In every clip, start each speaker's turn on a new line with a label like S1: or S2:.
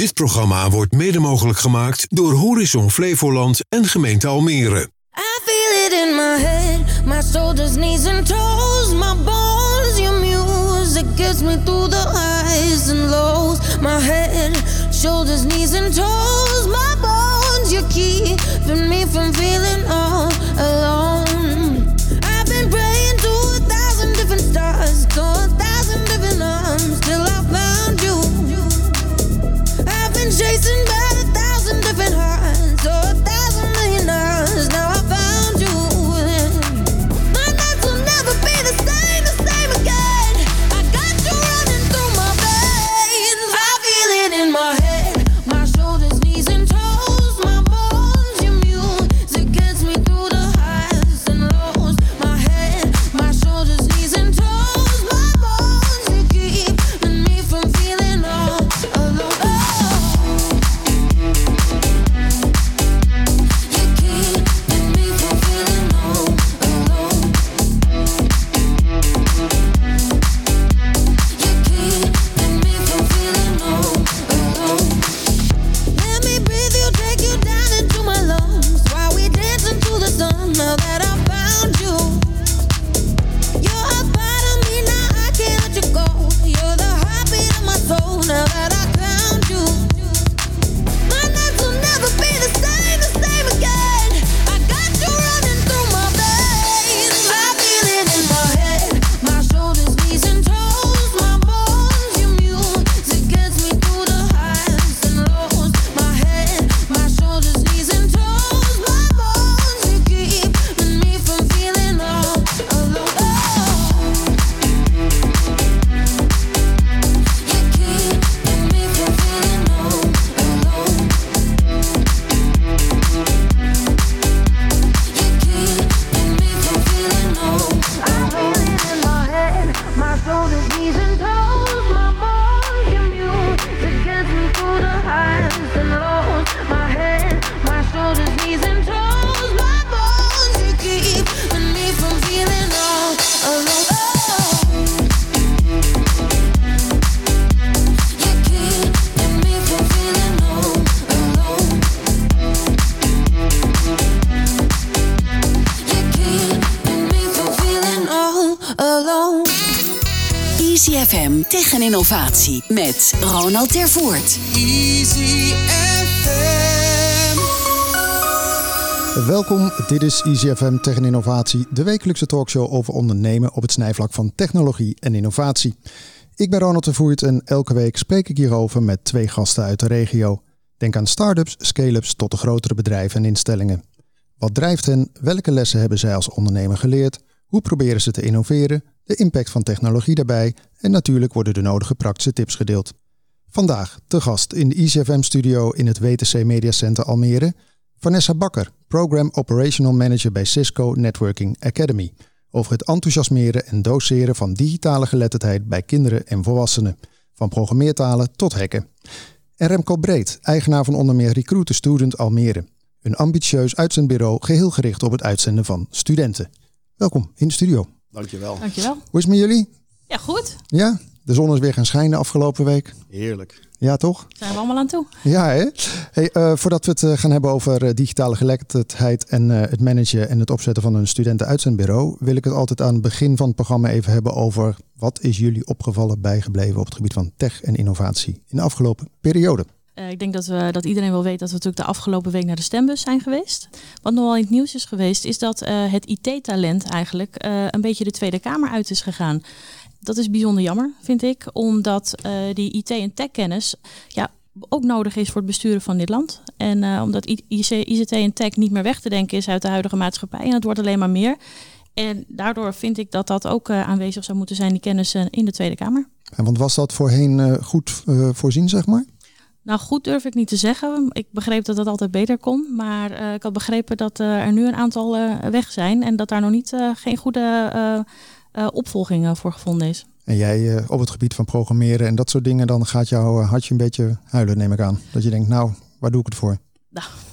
S1: Dit programma wordt mede mogelijk gemaakt door Horizon Flevoland en gemeente Almere.
S2: Innovatie met Ronald Tervoort.
S3: Easy FM.
S4: Welkom, dit is EasyFM Tech en Innovatie, de wekelijkse talkshow over ondernemen op het snijvlak van technologie en innovatie. Ik ben Ronald de Voert en elke week spreek ik hierover met twee gasten uit de regio. Denk aan start-ups, scale-ups tot de grotere bedrijven en instellingen. Wat drijft hen? Welke lessen hebben zij als ondernemer geleerd? Hoe proberen ze te innoveren? De impact van technologie daarbij en natuurlijk worden de nodige praktische tips gedeeld. Vandaag te gast in de EasyFM studio in het WTC Media Center Almere, Vanessa Bakker, Program Operational Manager bij Cisco Networking Academy, over het enthousiasmeren en doseren van digitale geletterdheid bij kinderen en volwassenen, van programmeertalen tot hacken. En Remco Breed, eigenaar van onder meer Recruiter Student Almere, een ambitieus uitzendbureau geheel gericht op het uitzenden van studenten. Welkom in de studio.
S5: Dankjewel.
S6: Dankjewel.
S4: Hoe is het met jullie?
S6: Ja, goed.
S4: Ja, de zon is weer gaan schijnen afgelopen week.
S5: Heerlijk.
S4: Ja, toch?
S6: Zijn we allemaal aan toe.
S4: Ja, hè? Hey, eh, voordat we het eh, gaan hebben over eh, digitale geletterdheid en eh, het managen en het opzetten van een studentenuitzendbureau, wil ik het altijd aan het begin van het programma even hebben over wat is jullie opgevallen bijgebleven op het gebied van tech en innovatie in de afgelopen periode.
S6: Eh, ik denk dat, we, dat iedereen wel weet dat we natuurlijk de afgelopen week naar de stembus zijn geweest. Wat nogal in het nieuws is geweest, is dat eh, het IT-talent eigenlijk eh, een beetje de Tweede Kamer uit is gegaan. Dat is bijzonder jammer, vind ik, omdat die IT- en tech-kennis ja, ook nodig is voor het besturen van dit land. En omdat ICT en tech niet meer weg te denken is uit de huidige maatschappij. En het wordt alleen maar meer. En daardoor vind ik dat dat ook aanwezig zou moeten zijn, die kennis in de Tweede Kamer.
S4: En want was dat voorheen goed voorzien, zeg maar?
S6: Nou, goed durf ik niet te zeggen. Ik begreep dat het altijd beter kon. Maar eh, ik had begrepen dat eh, er nu een aantal eh, weg zijn. En dat daar nog niet geen goede opvolging voor gevonden is.
S4: En jij op het gebied van programmeren en dat soort dingen, dan gaat jouw hartje een beetje huilen, neem ik aan. Dat je denkt, nou, waar doe ik het voor?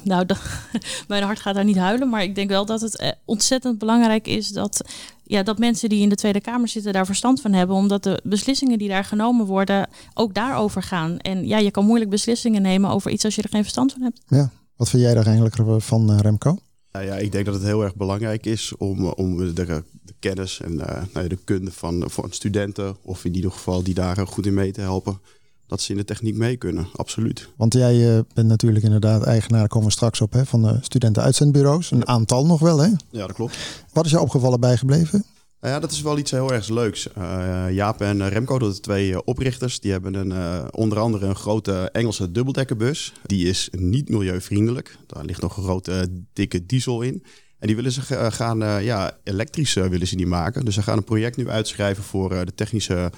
S6: Nou, dat, mijn hart gaat daar niet huilen. Maar ik denk wel dat het ontzettend belangrijk is dat ja, dat mensen die in de Tweede Kamer zitten daar verstand van hebben. Omdat de beslissingen die daar genomen worden ook daarover gaan. En ja, je kan moeilijk beslissingen nemen over iets als je er geen verstand van hebt.
S4: Ja, wat vind jij daar eigenlijk van, uh, Remco?
S5: Nou ja, ik denk dat het heel erg belangrijk is om, om de, de kennis en uh, de kunde van, van studenten, of in ieder geval die daar goed in mee te helpen, dat ze in de techniek mee kunnen, absoluut.
S4: Want jij uh, bent natuurlijk inderdaad eigenaar, komen we straks op, hè, van de studentenuitzendbureaus. Een aantal nog wel, hè?
S5: Ja, dat klopt.
S4: Wat is je opgevallen bijgebleven?
S5: Nou ja, dat is wel iets heel erg leuks. Uh, Jaap en Remco, de twee oprichters, die hebben een, uh, onder andere een grote Engelse dubbeldekkerbus. Die is niet milieuvriendelijk. Daar ligt nog een grote dikke diesel in. En die willen ze gaan, ja, elektrisch willen ze die maken. Dus ze gaan een project nu uitschrijven voor de technische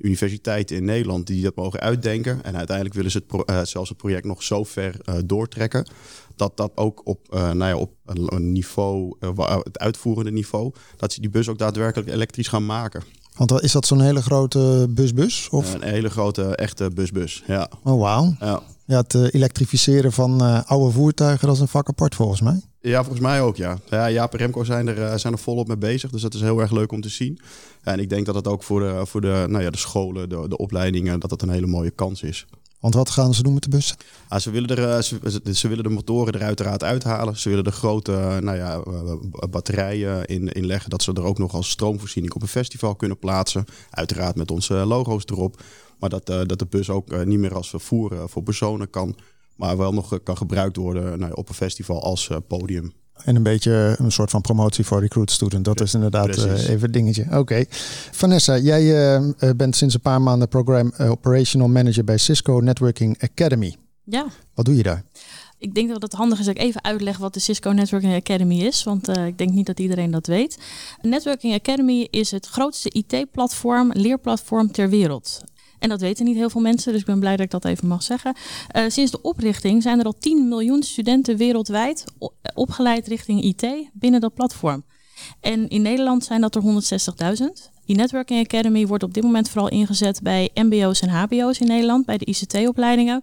S5: universiteiten in Nederland die dat mogen uitdenken. En uiteindelijk willen ze het uh, zelfs het project nog zo ver uh, doortrekken. Dat dat ook op, uh, nou ja, op een niveau, het uitvoerende niveau, dat ze die bus ook daadwerkelijk elektrisch gaan maken.
S4: Want is dat zo'n hele grote busbus? Of?
S5: Een hele grote, echte busbus, ja.
S4: Oh, wauw. Ja. Ja, het elektrificeren van oude voertuigen, dat is een vak apart volgens mij.
S5: Ja, volgens mij ook, ja. ja Jaap en Remco zijn er, zijn er volop mee bezig, dus dat is heel erg leuk om te zien. En ik denk dat het ook voor de, voor de, nou ja, de scholen, de, de opleidingen, dat dat een hele mooie kans is.
S4: Want wat gaan ze doen met de bus?
S5: Ah, ze, willen er, ze, ze, willen de motoren er uiteraard uithalen. Ze willen de grote nou ja, batterijen in, inleggen. Dat ze er ook nog als stroomvoorziening op een festival kunnen plaatsen. Uiteraard met onze logo's erop. Maar dat, dat de bus ook niet meer als vervoer voor personen kan. Maar wel nog kan gebruikt worden nou, op een festival als podium.
S4: En een beetje een soort van promotie voor recruit student. Dat is inderdaad uh, even een dingetje. Oké. Vanessa, jij uh, bent sinds een paar maanden program operational manager bij Cisco Networking Academy.
S6: Ja.
S4: Wat doe je daar?
S6: Ik denk dat het handig is dat ik even uitleg wat de Cisco Networking Academy is, want uh, ik denk niet dat iedereen dat weet. Networking Academy is het grootste IT-platform, leerplatform ter wereld. En dat weten niet heel veel mensen, dus ik ben blij dat ik dat even mag zeggen. Uh, sinds de oprichting zijn er al 10 miljoen studenten wereldwijd opgeleid richting IT binnen dat platform. En in Nederland zijn dat er 160.000. Die Networking Academy wordt op dit moment vooral ingezet bij MBO's en HBO's in Nederland, bij de ICT-opleidingen.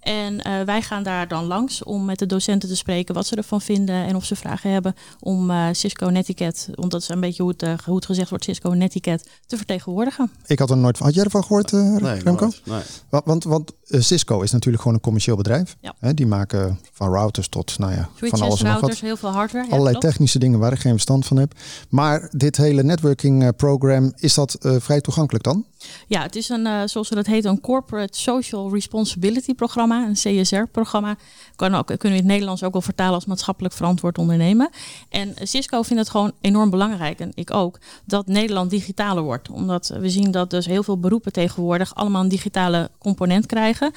S6: En uh, wij gaan daar dan langs om met de docenten te spreken wat ze ervan vinden en of ze vragen hebben om uh, Cisco Netiquette, want dat is een beetje hoe het, uh, hoe het gezegd wordt, Cisco Netiquette, te vertegenwoordigen.
S4: Ik had er nooit van. Had jij ervan gehoord,
S5: nee,
S4: Remco?
S5: Nooit, nee.
S4: Want, want, want Cisco is natuurlijk gewoon een commercieel bedrijf.
S6: Ja.
S4: Hè, die maken van routers tot, nou ja,
S6: Switches,
S4: van alles en nog
S6: routers,
S4: wat.
S6: heel veel hardware.
S4: Allerlei technische dingen waar ik geen verstand van heb. Maar dit hele networking program, is dat vrij toegankelijk dan?
S6: Ja, het is een, uh, zoals we dat heet, een Corporate Social Responsibility programma, een CSR-programma. Kunnen we in het Nederlands ook wel vertalen als maatschappelijk verantwoord ondernemen. En Cisco vindt het gewoon enorm belangrijk, en ik ook, dat Nederland digitaler wordt. Omdat we zien dat dus heel veel beroepen tegenwoordig allemaal een digitale component krijgen.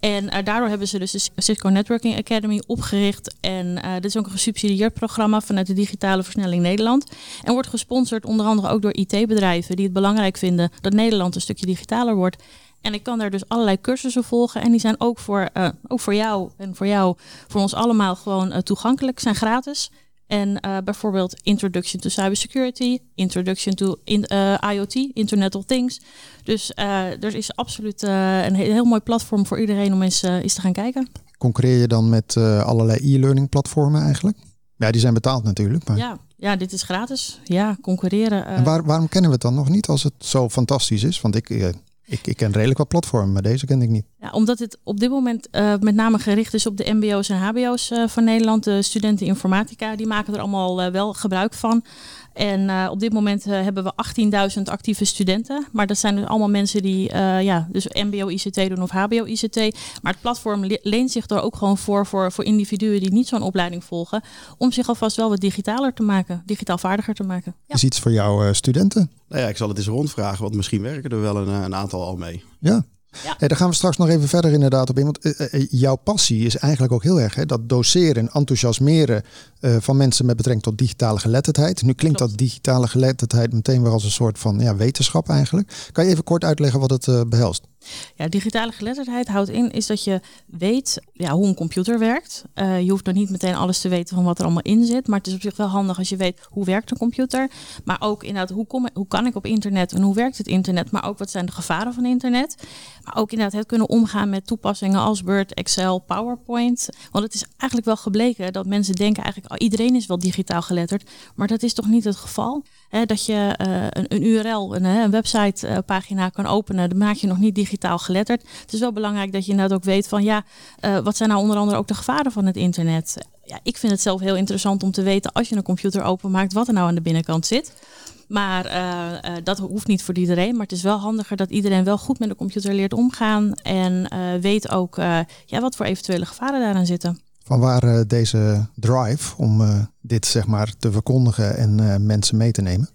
S6: En uh, daardoor hebben ze dus de Cisco Networking Academy opgericht. En uh, dit is ook een gesubsidieerd programma vanuit de Digitale Versnelling Nederland. En wordt gesponsord onder andere ook door IT-bedrijven die het belangrijk vinden dat Nederland een stukje digitaler wordt. En ik kan daar dus allerlei cursussen volgen. En die zijn ook voor, uh, ook voor jou en voor jou, voor ons allemaal gewoon toegankelijk, zijn gratis. En uh, bijvoorbeeld Introduction to Cybersecurity, Introduction to in, IoT, Internet of Things. Dus er is absoluut een heel, heel, mooi platform voor iedereen om eens, eens te gaan kijken.
S4: Concurreer je dan met allerlei e-learning platformen eigenlijk? Ja, die zijn betaald natuurlijk. Maar...
S6: Ja, ja, dit is gratis. Ja, concurreren.
S4: En waar, waarom kennen we het dan nog niet als het zo fantastisch is? Want ik, ik, ik ken redelijk wat platformen, maar deze kende ik niet.
S6: Ja, omdat het op dit moment uh, met name gericht is op de MBO's en HBO's uh, van Nederland. De studenten informatica, die maken er allemaal uh, wel gebruik van. En op dit moment hebben we 18.000 actieve studenten. Maar dat zijn dus allemaal mensen die ja, dus MBO-ICT doen of HBO-ICT. Maar het platform le leent zich er ook gewoon voor, voor, voor individuen die niet zo'n opleiding volgen. Om zich alvast wel wat digitaler te maken, digitaal vaardiger te maken.
S4: Ja. Is iets voor jouw studenten?
S5: Nou ja, ik zal het eens rondvragen, want misschien werken er wel een, een aantal al mee.
S4: Ja. Ja. Hey, daar gaan we straks nog even verder inderdaad op in. Want uh, uh, jouw passie is eigenlijk ook heel erg hè, dat doseren en enthousiasmeren uh, van mensen met betrekking tot digitale geletterdheid. Nu klinkt Klopt. dat digitale geletterdheid meteen weer als een soort van ja, wetenschap eigenlijk. Kan je even kort uitleggen wat het behelst?
S6: Ja, digitale geletterdheid houdt in is dat je weet ja, hoe een computer werkt. Uh, je hoeft nog niet meteen alles te weten van wat er allemaal in zit. Maar het is op zich wel handig als je weet hoe werkt een computer. Maar ook inderdaad, hoe, kom, hoe kan ik op internet en hoe werkt het internet? Maar ook wat zijn de gevaren van internet? Maar ook inderdaad het kunnen omgaan met toepassingen als Word, Excel, PowerPoint. Want het is eigenlijk wel gebleken dat mensen denken eigenlijk iedereen is wel digitaal geletterd. Maar dat is toch niet het geval? Dat je eh, een, een, URL, een, een websitepagina kan openen. Dan maak je nog niet digitaal geletterd. Het is wel belangrijk dat je inderdaad ook weet van ja, wat zijn nou onder andere ook de gevaren van het internet? Ja, ik vind het zelf heel interessant om te weten als je een computer openmaakt, wat er nou aan de binnenkant zit. Maar dat hoeft niet voor iedereen. Maar het is wel handiger dat iedereen wel goed met de computer leert omgaan. En weet ook ja, wat voor eventuele gevaren daaraan zitten.
S4: Van waar deze drive om dit zeg maar te verkondigen en mensen mee te nemen?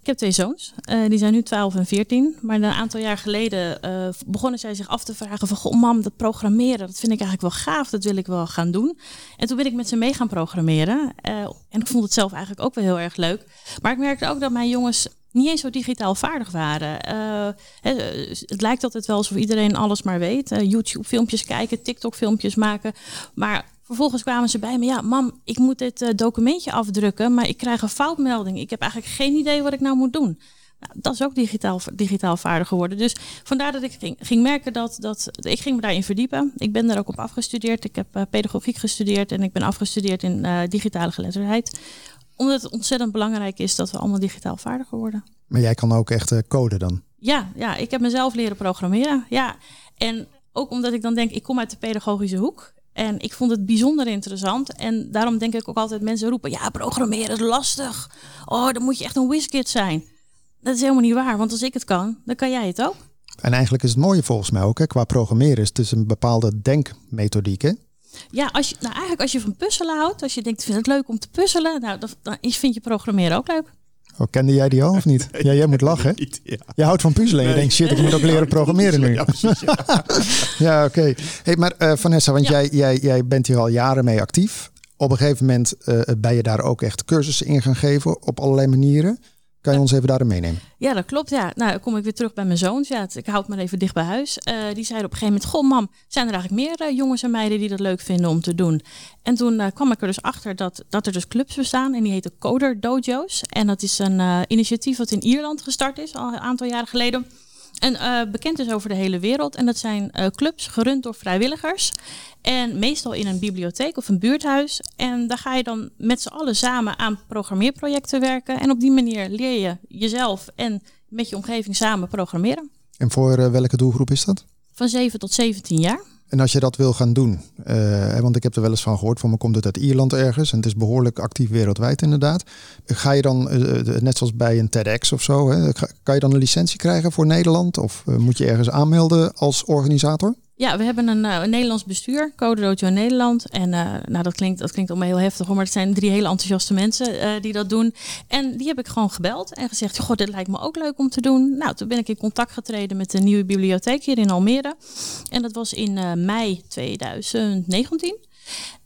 S6: Ik heb twee zoons. Die zijn nu 12 en 14. Maar een aantal jaar geleden begonnen zij zich af te vragen van... Goh, mam, dat programmeren, dat vind ik eigenlijk wel gaaf. Dat wil ik wel gaan doen. En toen ben ik met ze mee gaan programmeren. En ik vond het zelf eigenlijk ook wel heel erg leuk. Maar ik merkte ook dat mijn jongens niet eens zo digitaal vaardig waren. het lijkt altijd wel alsof iedereen alles maar weet. YouTube-filmpjes kijken, TikTok-filmpjes maken. Maar Vervolgens kwamen ze bij me, ja, mam, ik moet dit uh, documentje afdrukken, maar ik krijg een foutmelding. Ik heb eigenlijk geen idee wat ik nou moet doen. Nou, dat is ook digitaal, digitaal vaardig geworden. Dus vandaar dat ik ging, ging merken dat, dat ik ging me daarin verdiepen. Ik ben daar ook op afgestudeerd. Ik heb uh, pedagogiek gestudeerd en ik ben afgestudeerd in uh, digitale geletterdheid. Omdat het ontzettend belangrijk is dat we allemaal digitaal vaardiger worden.
S4: Maar jij kan ook echt code dan?
S6: Ja, ja, ik heb mezelf leren programmeren. Ja, en ook omdat ik dan denk, ik kom uit de pedagogische hoek. En ik vond het bijzonder interessant. En daarom denk ik ook altijd mensen roepen: ja, programmeren is lastig. Oh, dan moet je echt een whiskit zijn. Dat is helemaal niet waar, want als ik het kan, dan kan jij het ook.
S4: En eigenlijk is het mooie volgens mij ook, hè, qua programmeren, is het is een bepaalde denkmethodiek. Hè?
S6: Ja, als je, nou eigenlijk als je van puzzelen houdt, als je denkt, vind het leuk om te puzzelen, nou, dan, dan vind je programmeren ook leuk.
S4: Oh, kende jij die al of niet? Ja, jij moet lachen. Niet, ja. Je houdt van puzzelen en je denkt, shit, ik moet ook leren programmeren nu. Ja, oké. Hey, maar uh, Vanessa, want jij, jij, jij bent hier al jaren mee actief. Op een gegeven moment uh, ben je daar ook echt cursussen in gaan geven op allerlei manieren. Kan ons even daarin meenemen?
S6: Ja, dat klopt. Ja. Nou, kom ik weer terug bij mijn zoons. Ja, ik houd maar even dicht bij huis. Uh, die zeiden op een gegeven moment: Goh, mam, zijn er eigenlijk meer uh, jongens en meiden die dat leuk vinden om te doen? En toen uh, kwam ik er dus achter dat, dat er dus clubs bestaan en die heten Coder Dojo's. En dat is een initiatief wat in Ierland gestart is, al een aantal jaren geleden. En uh, bekend is over de hele wereld. En dat zijn uh, clubs gerund door vrijwilligers. En meestal in een bibliotheek of een buurthuis. En daar ga je dan met z'n allen samen aan programmeerprojecten werken. En op die manier leer je jezelf en met je omgeving samen programmeren.
S4: En voor uh, welke doelgroep is dat?
S6: Van 7 tot 17 jaar.
S4: En als je dat wil gaan doen, uh, want ik heb er wel eens van gehoord, van me komt het uit Ierland ergens en het is behoorlijk actief wereldwijd inderdaad. Ga je dan, uh, net zoals bij een TEDx of zo, hè, kan je dan een licentie krijgen voor Nederland? Of moet je ergens aanmelden als organisator?
S6: Ja, we hebben een, een Nederlands bestuur, Code Dojo Nederland. En uh, nou, dat klinkt, dat klinkt allemaal heel heftig, hoor, maar het zijn drie hele enthousiaste mensen uh, die dat doen. En die heb ik gewoon gebeld en gezegd, goh, dit lijkt me ook leuk om te doen. Nou, toen ben ik in contact getreden met de nieuwe bibliotheek hier in Almere. En dat was in mei 2019.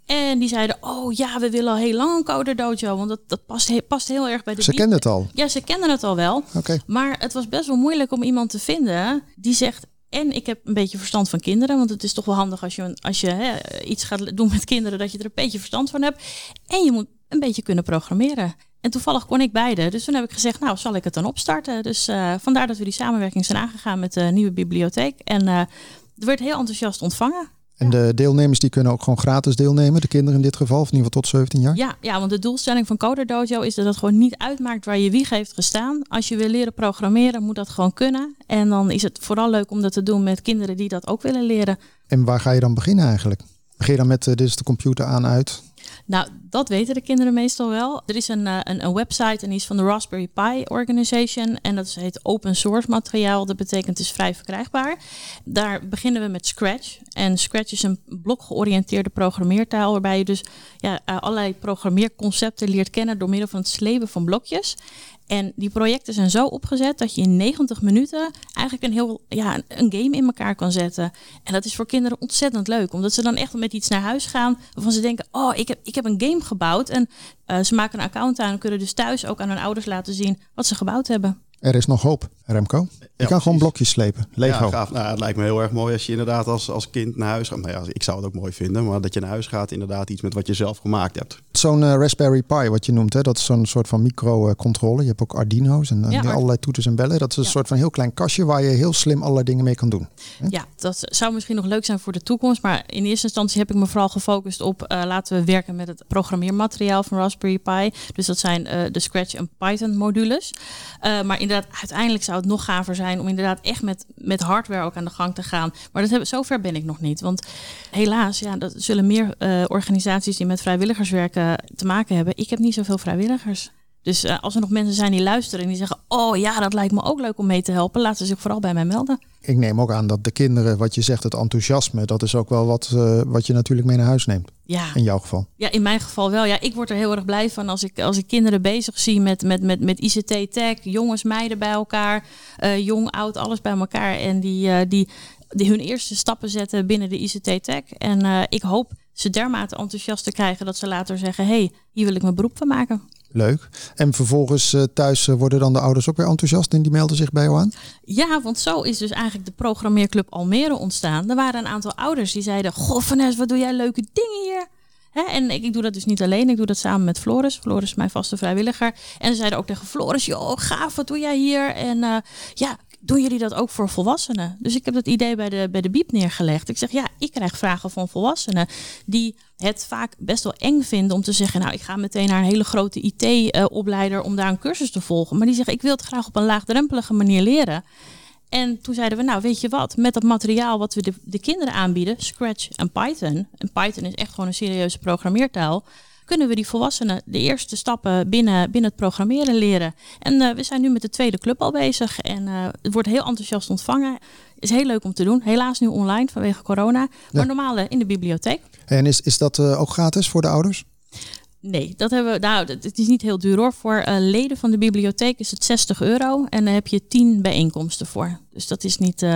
S6: En die zeiden, oh ja, we willen al heel lang een Coder Dojo. Want dat, dat past, he, past heel erg bij de...
S4: Ze kenden het al?
S6: Ja, ze kenden het al wel.
S4: Okay.
S6: Maar het was best wel moeilijk om iemand te vinden die zegt... En ik heb een beetje verstand van kinderen. Want het is toch wel handig als je, als je hè, iets gaat doen met kinderen, dat je er een beetje verstand van hebt. En je moet een beetje kunnen programmeren. En toevallig kon ik beide. Dus toen heb ik gezegd, nou, zal ik het dan opstarten? Dus uh, vandaar dat we die samenwerking zijn aangegaan met de nieuwe bibliotheek. En uh, er werd heel enthousiast ontvangen.
S4: En de deelnemers die kunnen ook gewoon gratis deelnemen, de kinderen in dit geval, of in ieder geval tot 17 jaar?
S6: Ja, ja want de doelstelling van Coder Dojo is dat het gewoon niet uitmaakt waar je wieg heeft gestaan. Als je wil leren programmeren, moet dat gewoon kunnen. En dan is het vooral leuk om dat te doen met kinderen die dat ook willen leren.
S4: En waar ga je dan beginnen eigenlijk? Begin je dan met, uh, dit is de computer aan uit?
S6: Nou, dat weten de kinderen meestal wel. Er is een, een, een, website en die is van de Raspberry Pi Organization. En dat heet open source materiaal. Dat betekent het is vrij verkrijgbaar. Daar beginnen we met Scratch. En Scratch is een blokgeoriënteerde programmeertaal. Waarbij je dus ja, allerlei programmeerconcepten leert kennen door middel van het slepen van blokjes. En die projecten zijn zo opgezet dat je in 90 minuten eigenlijk een heel ja, een game in elkaar kan zetten. En dat is voor kinderen ontzettend leuk, omdat ze dan echt met iets naar huis gaan waarvan ze denken: Oh, ik heb, ik heb een game gebouwd. En uh, ze maken een account aan en kunnen dus thuis ook aan hun ouders laten zien wat ze gebouwd hebben.
S4: Er is nog hoop, Remco. Je ja, kan gewoon blokjes slepen. Lego.
S5: Ja, gaaf. Nou, het lijkt me heel erg mooi als je inderdaad als, als kind naar huis gaat. Nou ja, ik zou het ook mooi vinden, maar dat je naar huis gaat, inderdaad iets met wat je zelf gemaakt hebt.
S4: Zo'n eh, Raspberry Pi, wat je noemt, hè, dat is zo'n soort van microcontroller. je hebt ook Arduino's en,
S6: Ja,
S4: allerlei toeters en bellen. Dat is een
S6: Ja.
S4: soort van heel klein kastje waar je heel slim allerlei dingen mee kan doen.
S6: Ja, dat zou misschien nog leuk zijn voor de toekomst. Maar in eerste instantie heb ik me vooral gefocust op eh, laten we werken met het programmeermateriaal van Raspberry Pi. Dus dat zijn eh, de Scratch en Python modules. Eh, maar uiteindelijk zou het nog gaver zijn om inderdaad echt met, met hardware ook aan de gang te gaan. Maar dat heb, zover ben ik nog niet. Want helaas, ja, dat zullen meer eh, organisaties die met vrijwilligerswerken te maken hebben. Ik heb niet zoveel vrijwilligers. Dus eh, als er nog mensen zijn die luisteren en die zeggen: Oh ja, dat lijkt me ook leuk om mee te helpen, laten ze zich vooral bij mij melden.
S4: Ik neem ook aan dat de kinderen, wat je zegt, het enthousiasme, dat is ook wel wat, eh, wat je natuurlijk mee naar huis neemt.
S6: Ja,
S4: In jouw geval.
S6: Ja, in mijn geval wel. Ja, ik word er heel erg blij van als ik, als ik kinderen bezig zie met, met, met, met ICT, tech, jongens, meiden bij elkaar, eh, jong, oud, alles bij elkaar. En die, die, die hun eerste stappen zetten binnen de ICT tech. En ik hoop ze dermate enthousiast te krijgen dat ze later zeggen: hé, hey, hier wil ik mijn beroep van maken.
S4: Leuk. En vervolgens eh, thuis eh, worden dan de ouders ook weer enthousiast en die melden zich bij jou aan?
S6: Ja, want zo is dus eigenlijk de programmeerclub Almere ontstaan. Er waren een aantal ouders die zeiden: Goh, Vanessa, wat doe jij leuke dingen hier? En ik, ik doe dat dus niet alleen, ik doe dat samen met Floris. Floris is mijn vaste vrijwilliger. En ze zeiden ook tegen Floris: Joh, gaaf, wat doe jij hier? En eh, ja, doen jullie dat ook voor volwassenen? Dus ik heb dat idee bij de, bij de Biep neergelegd. Ik zeg: Ja, ik krijg vragen van volwassenen die het vaak best wel eng vinden om te zeggen: Nou, ik ga meteen naar een hele grote IT-opleider om daar een cursus te volgen. Maar die zeggen: Ik wil het graag op een laagdrempelige manier leren. En toen zeiden we, nou weet je wat, met dat materiaal wat we de, de kinderen aanbieden, Scratch en Python, en Python is echt gewoon een serieuze programmeertaal, kunnen we die volwassenen de eerste stappen binnen, binnen het programmeren leren. En eh, we zijn nu met de tweede club al bezig en eh, het wordt heel enthousiast ontvangen. Is heel leuk om te doen. Helaas nu online vanwege corona, maar normaal eh, in de bibliotheek.
S4: En is, is dat ook gratis voor de ouders?
S6: Nee, dat hebben we. Nou, het is niet heel duur hoor. Voor leden van de bibliotheek is het 60 euro en daar heb je 10 bijeenkomsten voor. Dus dat is niet,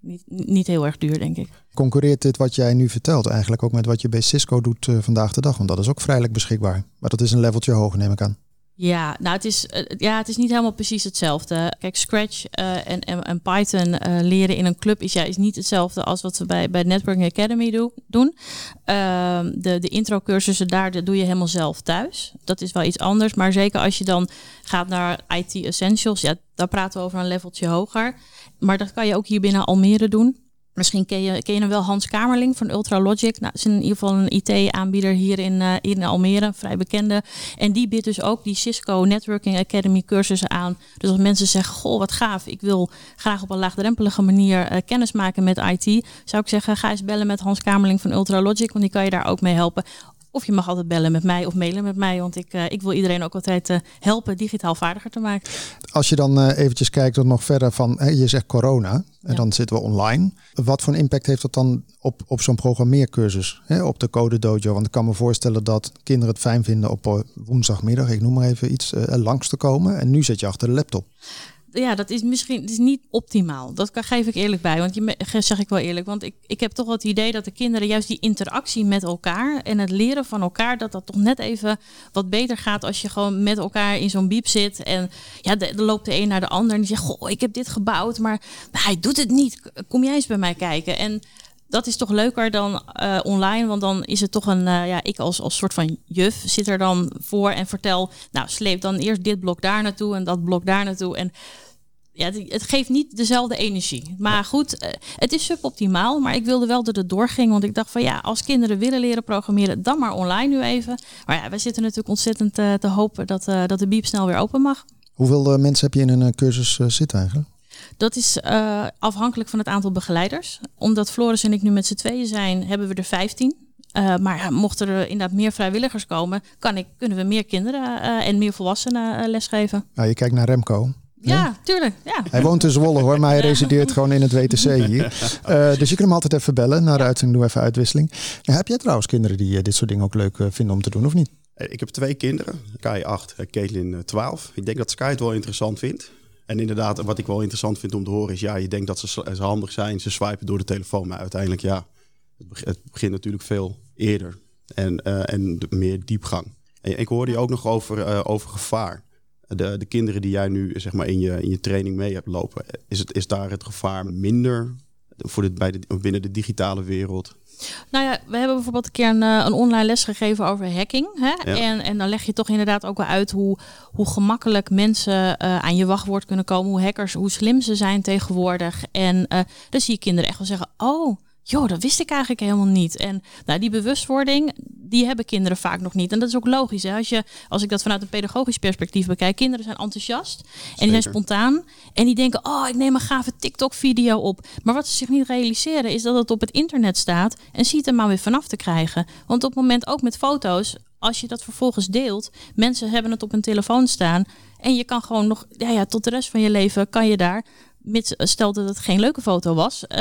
S6: niet, niet heel erg duur, denk ik.
S4: Concurreert dit wat jij nu vertelt eigenlijk ook met wat je bij Cisco doet eh, vandaag de dag? Want dat is ook vrijelijk beschikbaar. Maar dat is een leveltje hoger, neem ik aan.
S6: Ja, nou, het is, eh, ja, het is niet helemaal precies hetzelfde. Kijk, Scratch eh, en, en, Python leren in een club is, ja, is niet hetzelfde als wat we bij, bij Networking Academy do- doen. Ehm, de, de intro-cursussen daar dat doe je helemaal zelf thuis. Dat is wel iets anders. Maar zeker als je dan gaat naar IT Essentials, ja, daar praten we over een leveltje hoger. Maar dat kan je ook hier binnen Almere doen. Misschien ken je, ken je wel Hans Kamerling van Ultralogic. Nou, is in ieder geval een IT-aanbieder hier in, hier in Almere, vrij bekende. En die biedt dus ook die Cisco Networking Academy cursussen aan. Dus als mensen zeggen, goh, wat gaaf, ik wil graag op een laagdrempelige manier eh, kennis maken met IT. Zou ik zeggen, ga eens bellen met Hans Kamerling van Ultralogic, want die kan je daar ook mee helpen. Of je mag altijd bellen met mij of mailen met mij, want ik, eh, ik wil iedereen ook altijd eh, helpen digitaal vaardiger te maken.
S4: Als je dan eh, eventjes kijkt tot nog verder van, hè, je zegt corona en
S6: Ja.
S4: dan zitten we online. Wat voor een impact heeft dat dan op, op zo'n programmeercursus, hè, op de Code Dojo? Want ik kan me voorstellen dat kinderen het fijn vinden op woensdagmiddag, ik noem maar even iets, langs te komen. En nu zit je achter de laptop.
S6: Ja, dat is misschien is niet optimaal. Dat geef ik eerlijk bij. Want je zeg ik wel eerlijk. Want ik, ik heb toch wel het idee dat de kinderen juist die interactie met elkaar en het leren van elkaar, dat dat toch net even wat beter gaat als je gewoon met elkaar in zo'n biep zit. En ja, dan loopt de een naar de ander en die zegt: Goh, ik heb dit gebouwd, maar hij doet het niet. Kom jij eens bij mij kijken? En dat is toch leuker dan eh, online, want dan is het toch een, eh, ja, ik als, als soort van juf zit er dan voor en vertel, nou, sleep dan eerst dit blok daar naartoe en dat blok daar naartoe. En ja, het- geeft niet dezelfde energie. Maar goed, eh, het is suboptimaal, maar ik wilde wel dat het doorging, want ik dacht van ja, als kinderen willen leren programmeren, dan maar online nu even. Maar ja, wij zitten natuurlijk ontzettend eh, te hopen dat, eh, dat de biep snel weer open mag.
S4: Hoeveel mensen heb je in een cursus zitten eigenlijk?
S6: Dat is afhankelijk van het aantal begeleiders. Omdat Floris en ik nu met z'n tweeën zijn, hebben we er 15. Eh, maar ja, mochten er inderdaad meer vrijwilligers komen, kan ik, kunnen we meer kinderen en meer volwassenen lesgeven.
S4: Nou, je kijkt naar Remco.
S6: Ja, tuurlijk. Ja.
S4: Hij woont in Zwolle hoor, maar hij resideert gewoon in het WTC hier. Eh, dus je kunt hem altijd even bellen. Na de uitzending doen we even uitwisseling. Ja, heb jij trouwens kinderen die eh, dit soort dingen ook leuk eh, vinden om te doen of niet?
S5: Ik heb twee kinderen, Kai 8, eh, Caitlin eh, 12. Ik denk dat Sky het wel interessant vindt. En inderdaad, wat ik wel interessant vind om te horen is... ja, je denkt dat ze, ze handig zijn, ze swipen door de telefoon. Maar uiteindelijk, ja, het, beg- het begint natuurlijk veel eerder. En, eh, en meer diepgang. En ik hoorde je ook nog over, eh, over gevaar. De, de kinderen die jij nu zeg maar, in, je, in je training mee hebt lopen... is, het, is daar het gevaar minder voor de, bij de, binnen de digitale wereld?
S6: Nou ja, we hebben bijvoorbeeld een keer een, een online les gegeven over hacking. Hè? En, en dan leg je toch inderdaad ook wel uit hoe, hoe gemakkelijk mensen aan je wachtwoord kunnen komen. Hoe hackers, hoe slim ze zijn tegenwoordig. En dan zie je kinderen echt wel zeggen, oh joh, dat wist ik eigenlijk helemaal niet. En nou, die bewustwording, die hebben kinderen vaak nog niet. En dat is ook logisch. Hè? Als, je, als ik dat vanuit een pedagogisch perspectief bekijk, kinderen zijn enthousiast en die zijn spontaan. En die denken, oh, ik neem een gave TikTok-video op. Maar wat ze zich niet realiseren, is dat het op het internet staat en ziet er maar weer vanaf te krijgen. Want op het moment ook met foto's, als je dat vervolgens deelt, mensen hebben het op hun telefoon staan. En je kan gewoon nog, ja, ja, tot de rest van je leven kan je daar mits, eh, stel dat het geen leuke foto was, uh,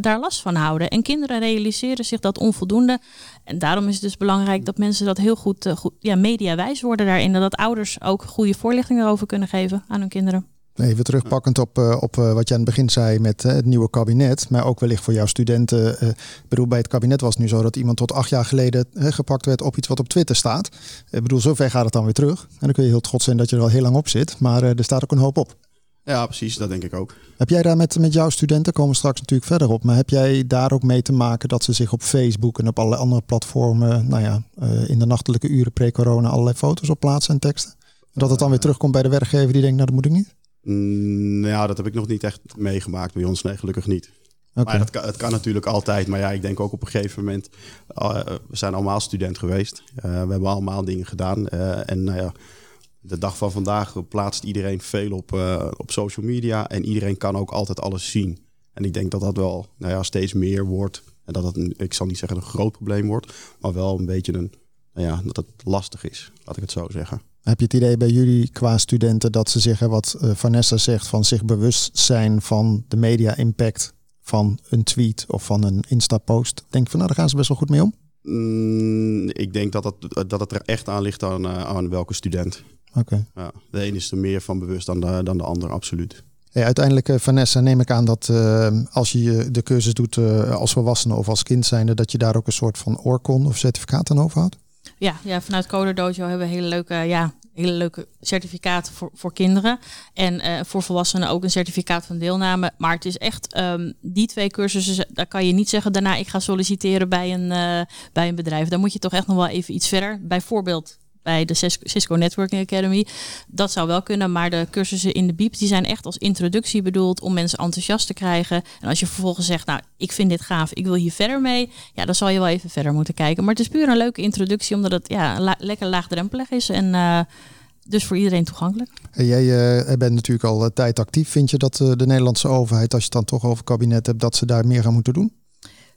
S6: daar last van houden. En kinderen realiseren zich dat onvoldoende. En daarom is het dus belangrijk dat mensen dat heel goed, uh, goed ja, mediawijs worden daarin. En dat ouders ook goede voorlichting erover kunnen geven aan hun kinderen.
S4: Even terugpakkend op, op wat je aan het begin zei met het nieuwe kabinet, maar ook wellicht voor jouw studenten. ik bedoel, bij het kabinet was het nu zo dat iemand tot acht jaar geleden gepakt werd op iets wat op Twitter staat. Ik bedoel, zover gaat het dan weer terug. En dan kun je heel trots zijn dat je er al heel lang op zit, maar er staat ook een hoop op.
S5: Ja, precies. Dat denk ik ook.
S4: Heb jij daar met, met jouw studenten, komen we straks natuurlijk verder op, maar heb jij daar ook mee te maken dat ze zich op Facebook en op allerlei andere platformen, nou ja, uh, in de nachtelijke uren pre-corona allerlei foto's op plaatsen en teksten? Dat het dan weer terugkomt bij de werkgever die denkt, nou dat moet ik niet?
S5: Mm, ja, dat heb ik nog niet echt meegemaakt bij ons. Nee, gelukkig niet. Okay. Maar dat kan, het kan natuurlijk altijd. Maar ja, ik denk ook op een gegeven moment... Uh, we zijn allemaal student geweest. Uh, we hebben allemaal dingen gedaan. en nou ja, de dag van vandaag plaatst iedereen veel op, uh, op social media en iedereen kan ook altijd alles zien. En ik denk dat dat wel nou ja, steeds meer wordt. En dat het, ik zal niet zeggen een groot probleem wordt, maar wel een beetje een, nou ja, dat het lastig is, laat ik het zo zeggen.
S4: Heb je het idee bij jullie qua studenten dat ze zich, wat uh, Vanessa zegt, van zich bewust zijn van de media impact van een tweet of van een Insta-post? Denk van nou, daar gaan ze best wel goed mee om?
S5: Mm, ik denk dat het, dat het er echt aan ligt aan, uh, aan welke student.
S4: Oké.
S5: Ja, de een is er meer van bewust dan de, dan de ander, absoluut.
S4: Hey, uiteindelijk, uh, Vanessa, neem ik aan dat uh, als je de cursus doet uh, als volwassene of als kind zijnde, dat je daar ook een soort van oorkon of certificaat aan overhoudt?
S6: Ja, ja, vanuit Coder Dojo hebben we hele leuke, ja, hele leuke certificaten voor, voor kinderen. En voor volwassenen ook een certificaat van deelname. Maar het is echt, um, die twee cursussen, daar kan je niet zeggen daarna ik ga solliciteren bij een, bij een bedrijf. Dan moet je toch echt nog wel even iets verder. Bijvoorbeeld bij de Cisco Networking Academy. Dat zou wel kunnen, maar de cursussen in de BIEB die zijn echt als introductie bedoeld om mensen enthousiast te krijgen. En als je vervolgens zegt, nou, ik vind dit gaaf, ik wil hier verder mee, ja, dan zal je wel even verder moeten kijken. Maar het is puur een leuke introductie, omdat het ja, lekker laagdrempelig is en uh, dus voor iedereen toegankelijk.
S4: En jij uh, bent natuurlijk al uh, tijd actief. Vind je dat de Nederlandse overheid, als je het dan toch over kabinet hebt, dat ze daar meer aan moeten doen?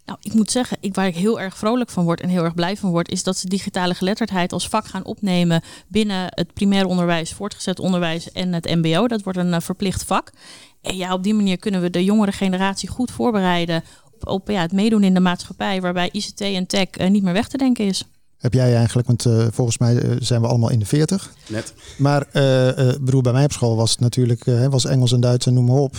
S6: Nou, ik moet zeggen, ik, waar ik heel erg vrolijk van word en heel erg blij van word, is dat ze digitale geletterdheid als vak gaan opnemen binnen het primair onderwijs, voortgezet onderwijs en het MBO. Dat wordt een uh, verplicht vak. En ja, op die manier kunnen we de jongere generatie goed voorbereiden op, op ja, het meedoen in de maatschappij, waarbij ICT en tech uh, niet meer weg te denken is.
S4: Heb jij eigenlijk, want uh, volgens mij uh, zijn we allemaal in de 40.
S5: Net.
S4: Maar uh, broer, bij mij op school was het natuurlijk, was Engels en Duits en noem maar op.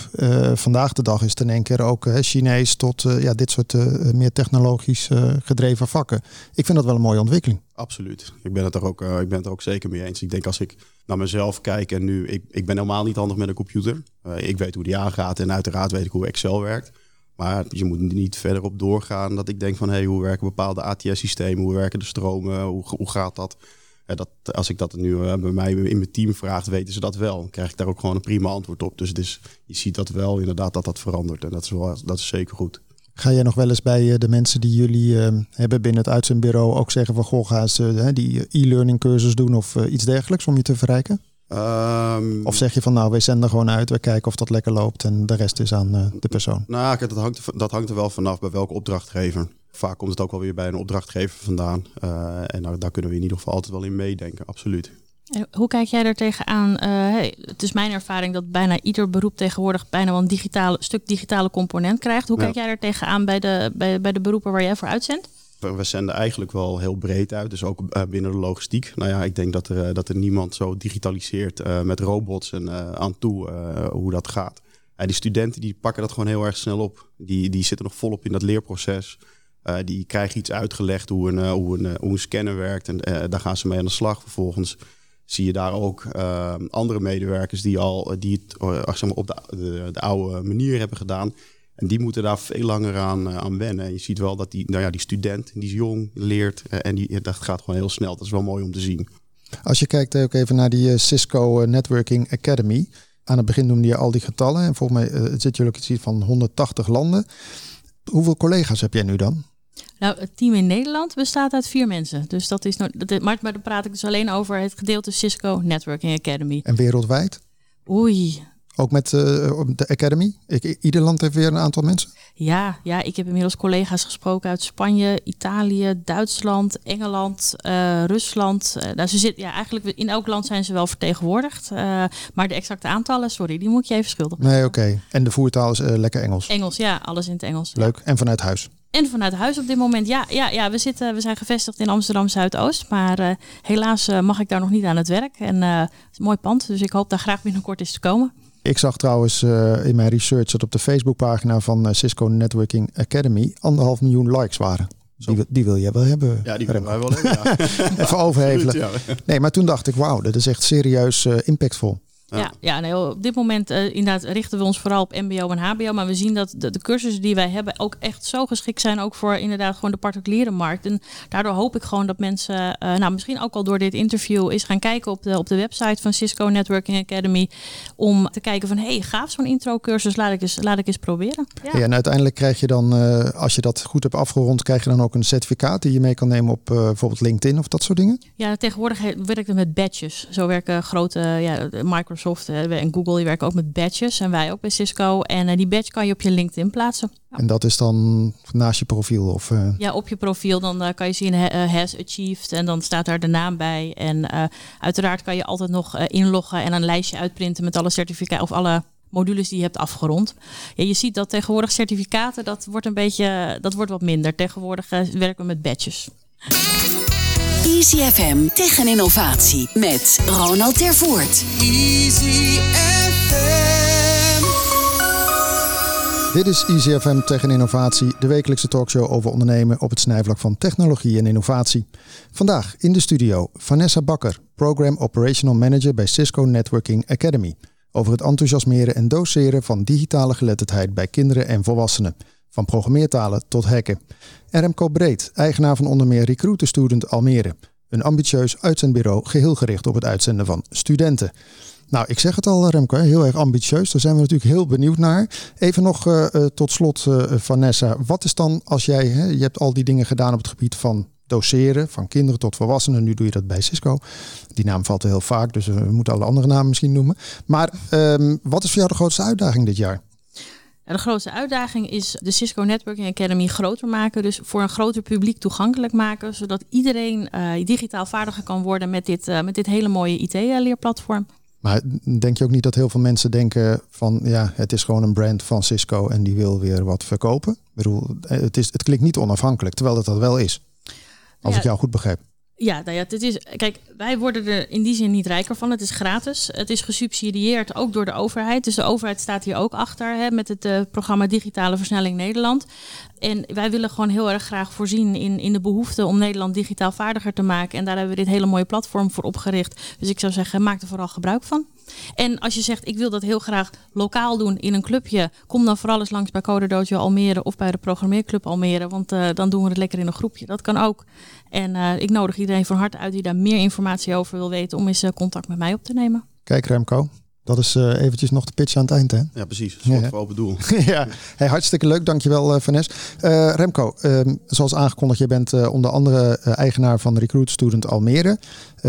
S4: vandaag de dag is het in één keer ook Chinees tot ja, dit soort meer technologisch gedreven vakken. Ik vind dat wel een mooie ontwikkeling.
S5: Absoluut. Ik ben het er ook, ik ben het er ook zeker mee eens. Ik denk als ik naar mezelf kijk en nu, ik, ik ben helemaal niet handig met een computer. ik weet hoe die aangaat en uiteraard weet ik hoe Excel werkt. Maar je moet niet verder op doorgaan dat ik denk van hey, hoe werken bepaalde ATS-systemen, hoe werken de stromen, hoe, hoe gaat dat? Dat? Als ik dat nu uh, bij mij in mijn team vraagt, weten ze dat wel. Dan krijg ik daar ook gewoon een prima antwoord op. Dus je ziet dat wel inderdaad dat dat verandert. En dat is, wel, dat is zeker goed.
S4: Ga jij nog wel eens bij uh, de mensen die jullie uh, hebben binnen het uitzendbureau ook zeggen van goh, ga ze die e-learning cursus doen of iets dergelijks om je te verrijken?
S5: Um,
S4: of zeg je van nou, wij zenden gewoon uit, we kijken of dat lekker loopt en de rest is aan uh, de persoon?
S5: Nou, dat hangt, dat hangt er wel vanaf bij welke opdrachtgever. Vaak komt het ook wel weer bij een opdrachtgever vandaan. Uh, en daar, daar, kunnen we in ieder geval altijd wel in meedenken, absoluut.
S6: En hoe kijk jij er tegenaan? Uh, hey, het is mijn ervaring dat bijna ieder beroep tegenwoordig bijna wel een digitale, stuk digitale component krijgt. Hoe ja. kijk jij er tegenaan bij de, bij, bij de beroepen waar jij voor uitzendt?
S5: We zenden eigenlijk wel heel breed uit, dus ook uh, binnen de logistiek. Nou ja, ik denk dat er, uh, dat er niemand zo digitaliseert uh, met robots en aan toe hoe dat gaat. die studenten die pakken dat gewoon heel erg snel op. Die, die zitten nog volop in dat leerproces. die krijgen iets uitgelegd hoe een, hoe een, hoe een scanner werkt en daar gaan ze mee aan de slag. Vervolgens zie je daar ook andere medewerkers die al die het zeg maar op de, de, de oude manier hebben gedaan En die moeten daar veel langer aan, aan wennen. En je ziet wel dat die, nou ja, die student, die is jong, leert en die, dat gaat gewoon heel snel. Dat is wel mooi om te zien.
S4: Als je kijkt ook even naar die Cisco Networking Academy. Aan het begin noemde je al die getallen. En volgens mij uh, zit jullie iets van 180 landen. Hoeveel collega's heb jij nu dan?
S6: Nou, het team in Nederland bestaat uit vier mensen. Dus dat is nou, dat, maar, maar dan praat ik dus alleen over het gedeelte Cisco Networking Academy.
S4: En wereldwijd?
S6: Oei,
S4: ook met uh, de Academy? Ik, ieder land heeft weer een aantal mensen?
S6: Ja, ja, ik heb inmiddels collega's gesproken uit Spanje, Italië, Duitsland, Engeland, uh, Rusland. Uh, nou, ze zit, ja, eigenlijk in elk land zijn ze wel vertegenwoordigd. maar de exacte aantallen, sorry, die moet ik je even schuldig
S4: Nee, oké. En de voertaal is lekker Engels?
S6: Engels, ja, alles in het Engels.
S4: Leuk. En vanuit huis?
S6: En vanuit huis op dit moment, ja, ja, ja we, zitten, we zijn gevestigd in Amsterdam Zuidoost. Maar helaas mag ik daar nog niet aan het werk. En het is een mooi pand, dus ik hoop daar graag binnenkort eens te komen.
S4: Ik zag trouwens uh, in mijn research dat op de Facebookpagina van uh, Cisco Networking Academy anderhalf miljoen likes waren. Die, die, wil jij wel hebben.
S5: Ja, die willen wij wel hebben. Ja.
S4: Even overhevelen. Nee, maar toen dacht ik, wauw, dat is echt serieus uh, impactvol.
S6: Ja, ja, nee, op dit moment uh, inderdaad richten we ons vooral op MBO en HBO. Maar we zien dat de, de, cursussen die wij hebben ook echt zo geschikt zijn. Ook voor inderdaad gewoon de particuliere markt. En daardoor hoop ik gewoon dat mensen, uh, nou misschien ook al door dit interview, is gaan kijken op de, op de website van Cisco Networking Academy. Om te kijken van hé, hey, gaaf zo'n intro cursus, laat ik eens, laat ik eens proberen.
S4: Ja. en uiteindelijk krijg je dan, uh, als je dat goed hebt afgerond, krijg je dan ook een certificaat die je mee kan nemen op bijvoorbeeld LinkedIn of dat soort dingen?
S6: Ja, tegenwoordig werkt het met badges. Zo werken grote ja, Microsoft en Google die werken ook met badges en wij ook bij Cisco. En uh, die badge kan je op je LinkedIn plaatsen.
S4: Ja. En dat is dan naast je profiel? Of, uh...
S6: Ja, op je profiel. Dan uh, kan je zien has achieved en dan staat daar de naam bij. En uiteraard kan je altijd nog inloggen en een lijstje uitprinten met alle certificaten of alle modules die je hebt afgerond. Ja, je ziet dat tegenwoordig certificaten, dat wordt een beetje, dat wordt wat minder. Tegenwoordig werken we met badges.
S2: Easy FM Tech en Innovatie met Ronald Tervoort.
S3: Easy FM.
S4: Dit is Easy FM Tech en Innovatie, de wekelijkse talkshow over ondernemen op het snijvlak van technologie en innovatie. Vandaag in de studio Vanessa Bakker, Program Operational Manager bij Cisco Networking Academy. Over het enthousiasmeren en doseren van digitale geletterdheid bij kinderen en volwassenen. Van programmeertalen tot hacken. Remco Breed, eigenaar van onder meer Recruiter Student Almere. Een ambitieus uitzendbureau geheel gericht op het uitzenden van studenten. Nou, ik zeg het al, Remco, heel erg ambitieus. Daar zijn we natuurlijk heel benieuwd naar. Even nog uh, tot slot, uh, Vanessa. Wat is dan als jij, hè, je hebt al die dingen gedaan op het gebied van doseren, van kinderen tot volwassenen. Nu doe je dat bij Cisco. Die naam valt heel vaak, dus we moeten alle andere namen misschien noemen. Maar um, wat is voor jou de grootste uitdaging dit jaar?
S6: De grootste uitdaging is de Cisco Networking Academy groter maken. Dus voor een groter publiek toegankelijk maken. Zodat iedereen uh, digitaal vaardiger kan worden met dit, uh, met dit hele mooie IT-leerplatform.
S4: Maar denk je ook niet dat heel veel mensen denken van ja, het is gewoon een brand van Cisco en die wil weer wat verkopen? Ik bedoel, het, is, het klinkt niet onafhankelijk, terwijl het dat wel is. Als ja, ik jou goed begrijp.
S6: Ja, nou ja, het is, kijk, wij worden er in die zin niet rijker van. Het is gratis. Het is gesubsidieerd ook door de overheid. Dus de overheid staat hier ook achter hè, met het uh, programma Digitale Versnelling Nederland. En wij willen gewoon heel erg graag voorzien in, in de behoefte om Nederland digitaal vaardiger te maken. En daar hebben we dit hele mooie platform voor opgericht. Dus ik zou zeggen, maak er vooral gebruik van. En als je zegt, ik wil dat heel graag lokaal doen in een clubje, kom dan vooral eens langs bij Code Dojo Almere of bij de Programmeerclub Almere, want uh, dan doen we het lekker in een groepje. Dat kan ook. En uh, ik nodig iedereen van harte uit die daar meer informatie over wil weten, om eens uh, contact met mij op te nemen.
S4: Kijk Remco, dat is uh, eventjes nog de pitch aan het eind, hè?
S5: Ja, precies. Dat is wat ja. we open doel.
S4: ja, hey, hartstikke leuk. Dankjewel, uh, Vanessa. Uh, Remco, um, zoals aangekondigd, je bent onder andere eigenaar van Recruit Student Almere.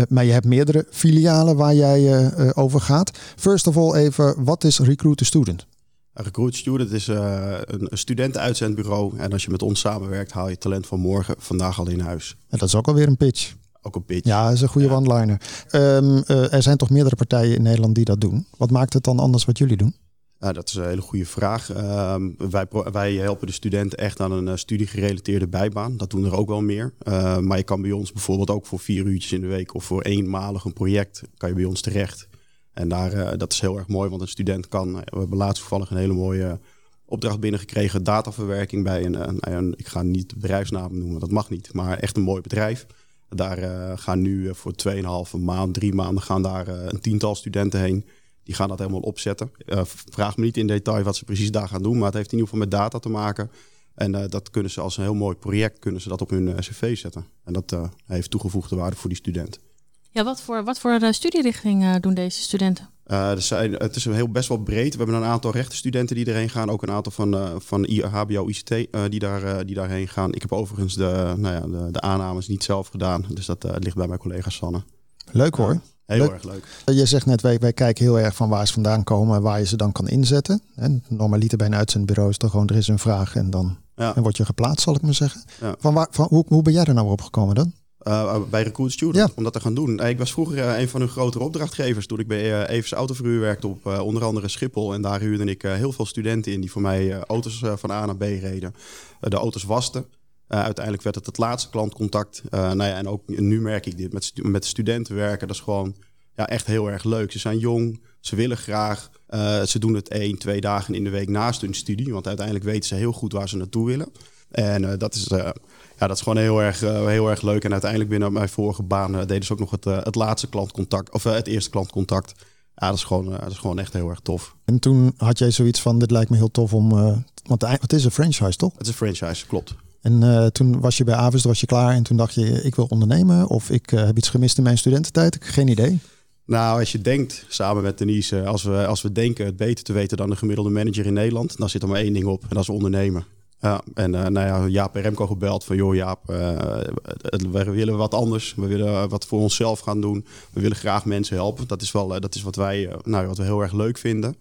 S4: maar je hebt meerdere filialen waar jij over gaat. First of all even, wat is Recruit Student?
S5: Recruit Student is een studentenuitzendbureau. En als je met ons samenwerkt, haal je talent van morgen vandaag al in huis.
S4: En dat is ook alweer een pitch.
S5: Ook een pitch.
S4: Ja, dat is een goede ja. one-liner. Um, uh, er zijn toch meerdere partijen in Nederland die dat doen. Wat maakt het dan anders wat jullie doen?
S5: Dat is een hele goede vraag. Um, wij, wij, helpen de studenten echt aan een uh, studiegerelateerde bijbaan. Dat doen er ook wel meer. Uh, maar je kan bij ons bijvoorbeeld ook voor vier uurtjes in de week of voor eenmalig een project kan je bij ons terecht. En daar, uh, dat is heel erg mooi, want een student kan. We hebben laatst toevallig een hele mooie opdracht binnengekregen, dataverwerking bij een, een, een ik ga niet bedrijfsnaam noemen, dat mag niet, maar echt een mooi bedrijf. Daar gaan nu voor 2,5 maand, drie maanden gaan daar een tiental studenten heen. Die gaan dat helemaal opzetten. Vraag me niet in detail wat ze precies daar gaan doen, maar het heeft in ieder geval met data te maken. En dat kunnen ze als een heel mooi project kunnen ze dat op hun cv zetten. En dat heeft toegevoegde waarde voor die student.
S6: Ja, wat voor, wat voor studierichting doen deze studenten?
S5: er zijn, het is een heel best wel breed. We hebben een aantal rechtenstudenten die erheen gaan. Ook een aantal van, van HBO, ICT die, daar, die daarheen gaan. Ik heb overigens de, nou ja, de, de aannames niet zelf gedaan. Dus dat ligt bij mijn collega Sanne.
S4: Leuk hoor.
S5: Heel erg leuk.
S4: Je zegt net, wij, wij kijken heel erg van waar ze vandaan komen en waar je ze dan kan inzetten. En normaliter bij een uitzendbureau is toch gewoon, er is een vraag en dan ja. en word je geplaatst, zal ik maar zeggen. Van waar, van, hoe, hoe ben jij er nou op gekomen dan?
S5: Uh, bij Recruit Student, om dat te gaan doen. Ik was vroeger uh, een van hun grotere opdrachtgevers toen ik bij uh, Evers Autoverhuur werkte op onder andere Schiphol. En daar huurde ik heel veel studenten in die voor mij auto's van A naar B reden. de auto's wasten. uiteindelijk werd het het laatste klantcontact. nou ja, en ook nu merk ik dit met, met studenten werken. Dat is gewoon ja, echt heel erg leuk. Ze zijn jong, ze willen graag. Ze doen het één, twee dagen in de week naast hun studie. Want uiteindelijk weten ze heel goed waar ze naartoe willen. En dat, is, ja, dat is gewoon heel erg, heel erg leuk. En uiteindelijk binnen mijn vorige baan deden ze ook nog het, het laatste klantcontact. Of het eerste klantcontact. Ja, dat is, gewoon, dat is gewoon echt heel erg tof.
S4: En toen had jij zoiets van, dit lijkt me heel tof om... want het is een franchise, toch?
S5: Het is een franchise, klopt.
S4: En toen was je bij Avis, was je klaar en toen dacht je, ik wil ondernemen. Of ik heb iets gemist in mijn studententijd. Ik heb geen idee.
S5: Nou, als je denkt, samen met Denise, als we, als we denken het beter te weten dan de gemiddelde manager in Nederland, dan zit er maar één ding op en dat is ondernemen. Ja, en uh, nou ja, Jaap en Remco gebeld van, joh Jaap, uh, we willen wat anders. We willen wat voor onszelf gaan doen. We willen graag mensen helpen. Dat is, wel, uh, dat is wat wij nou, wat we heel erg leuk vinden.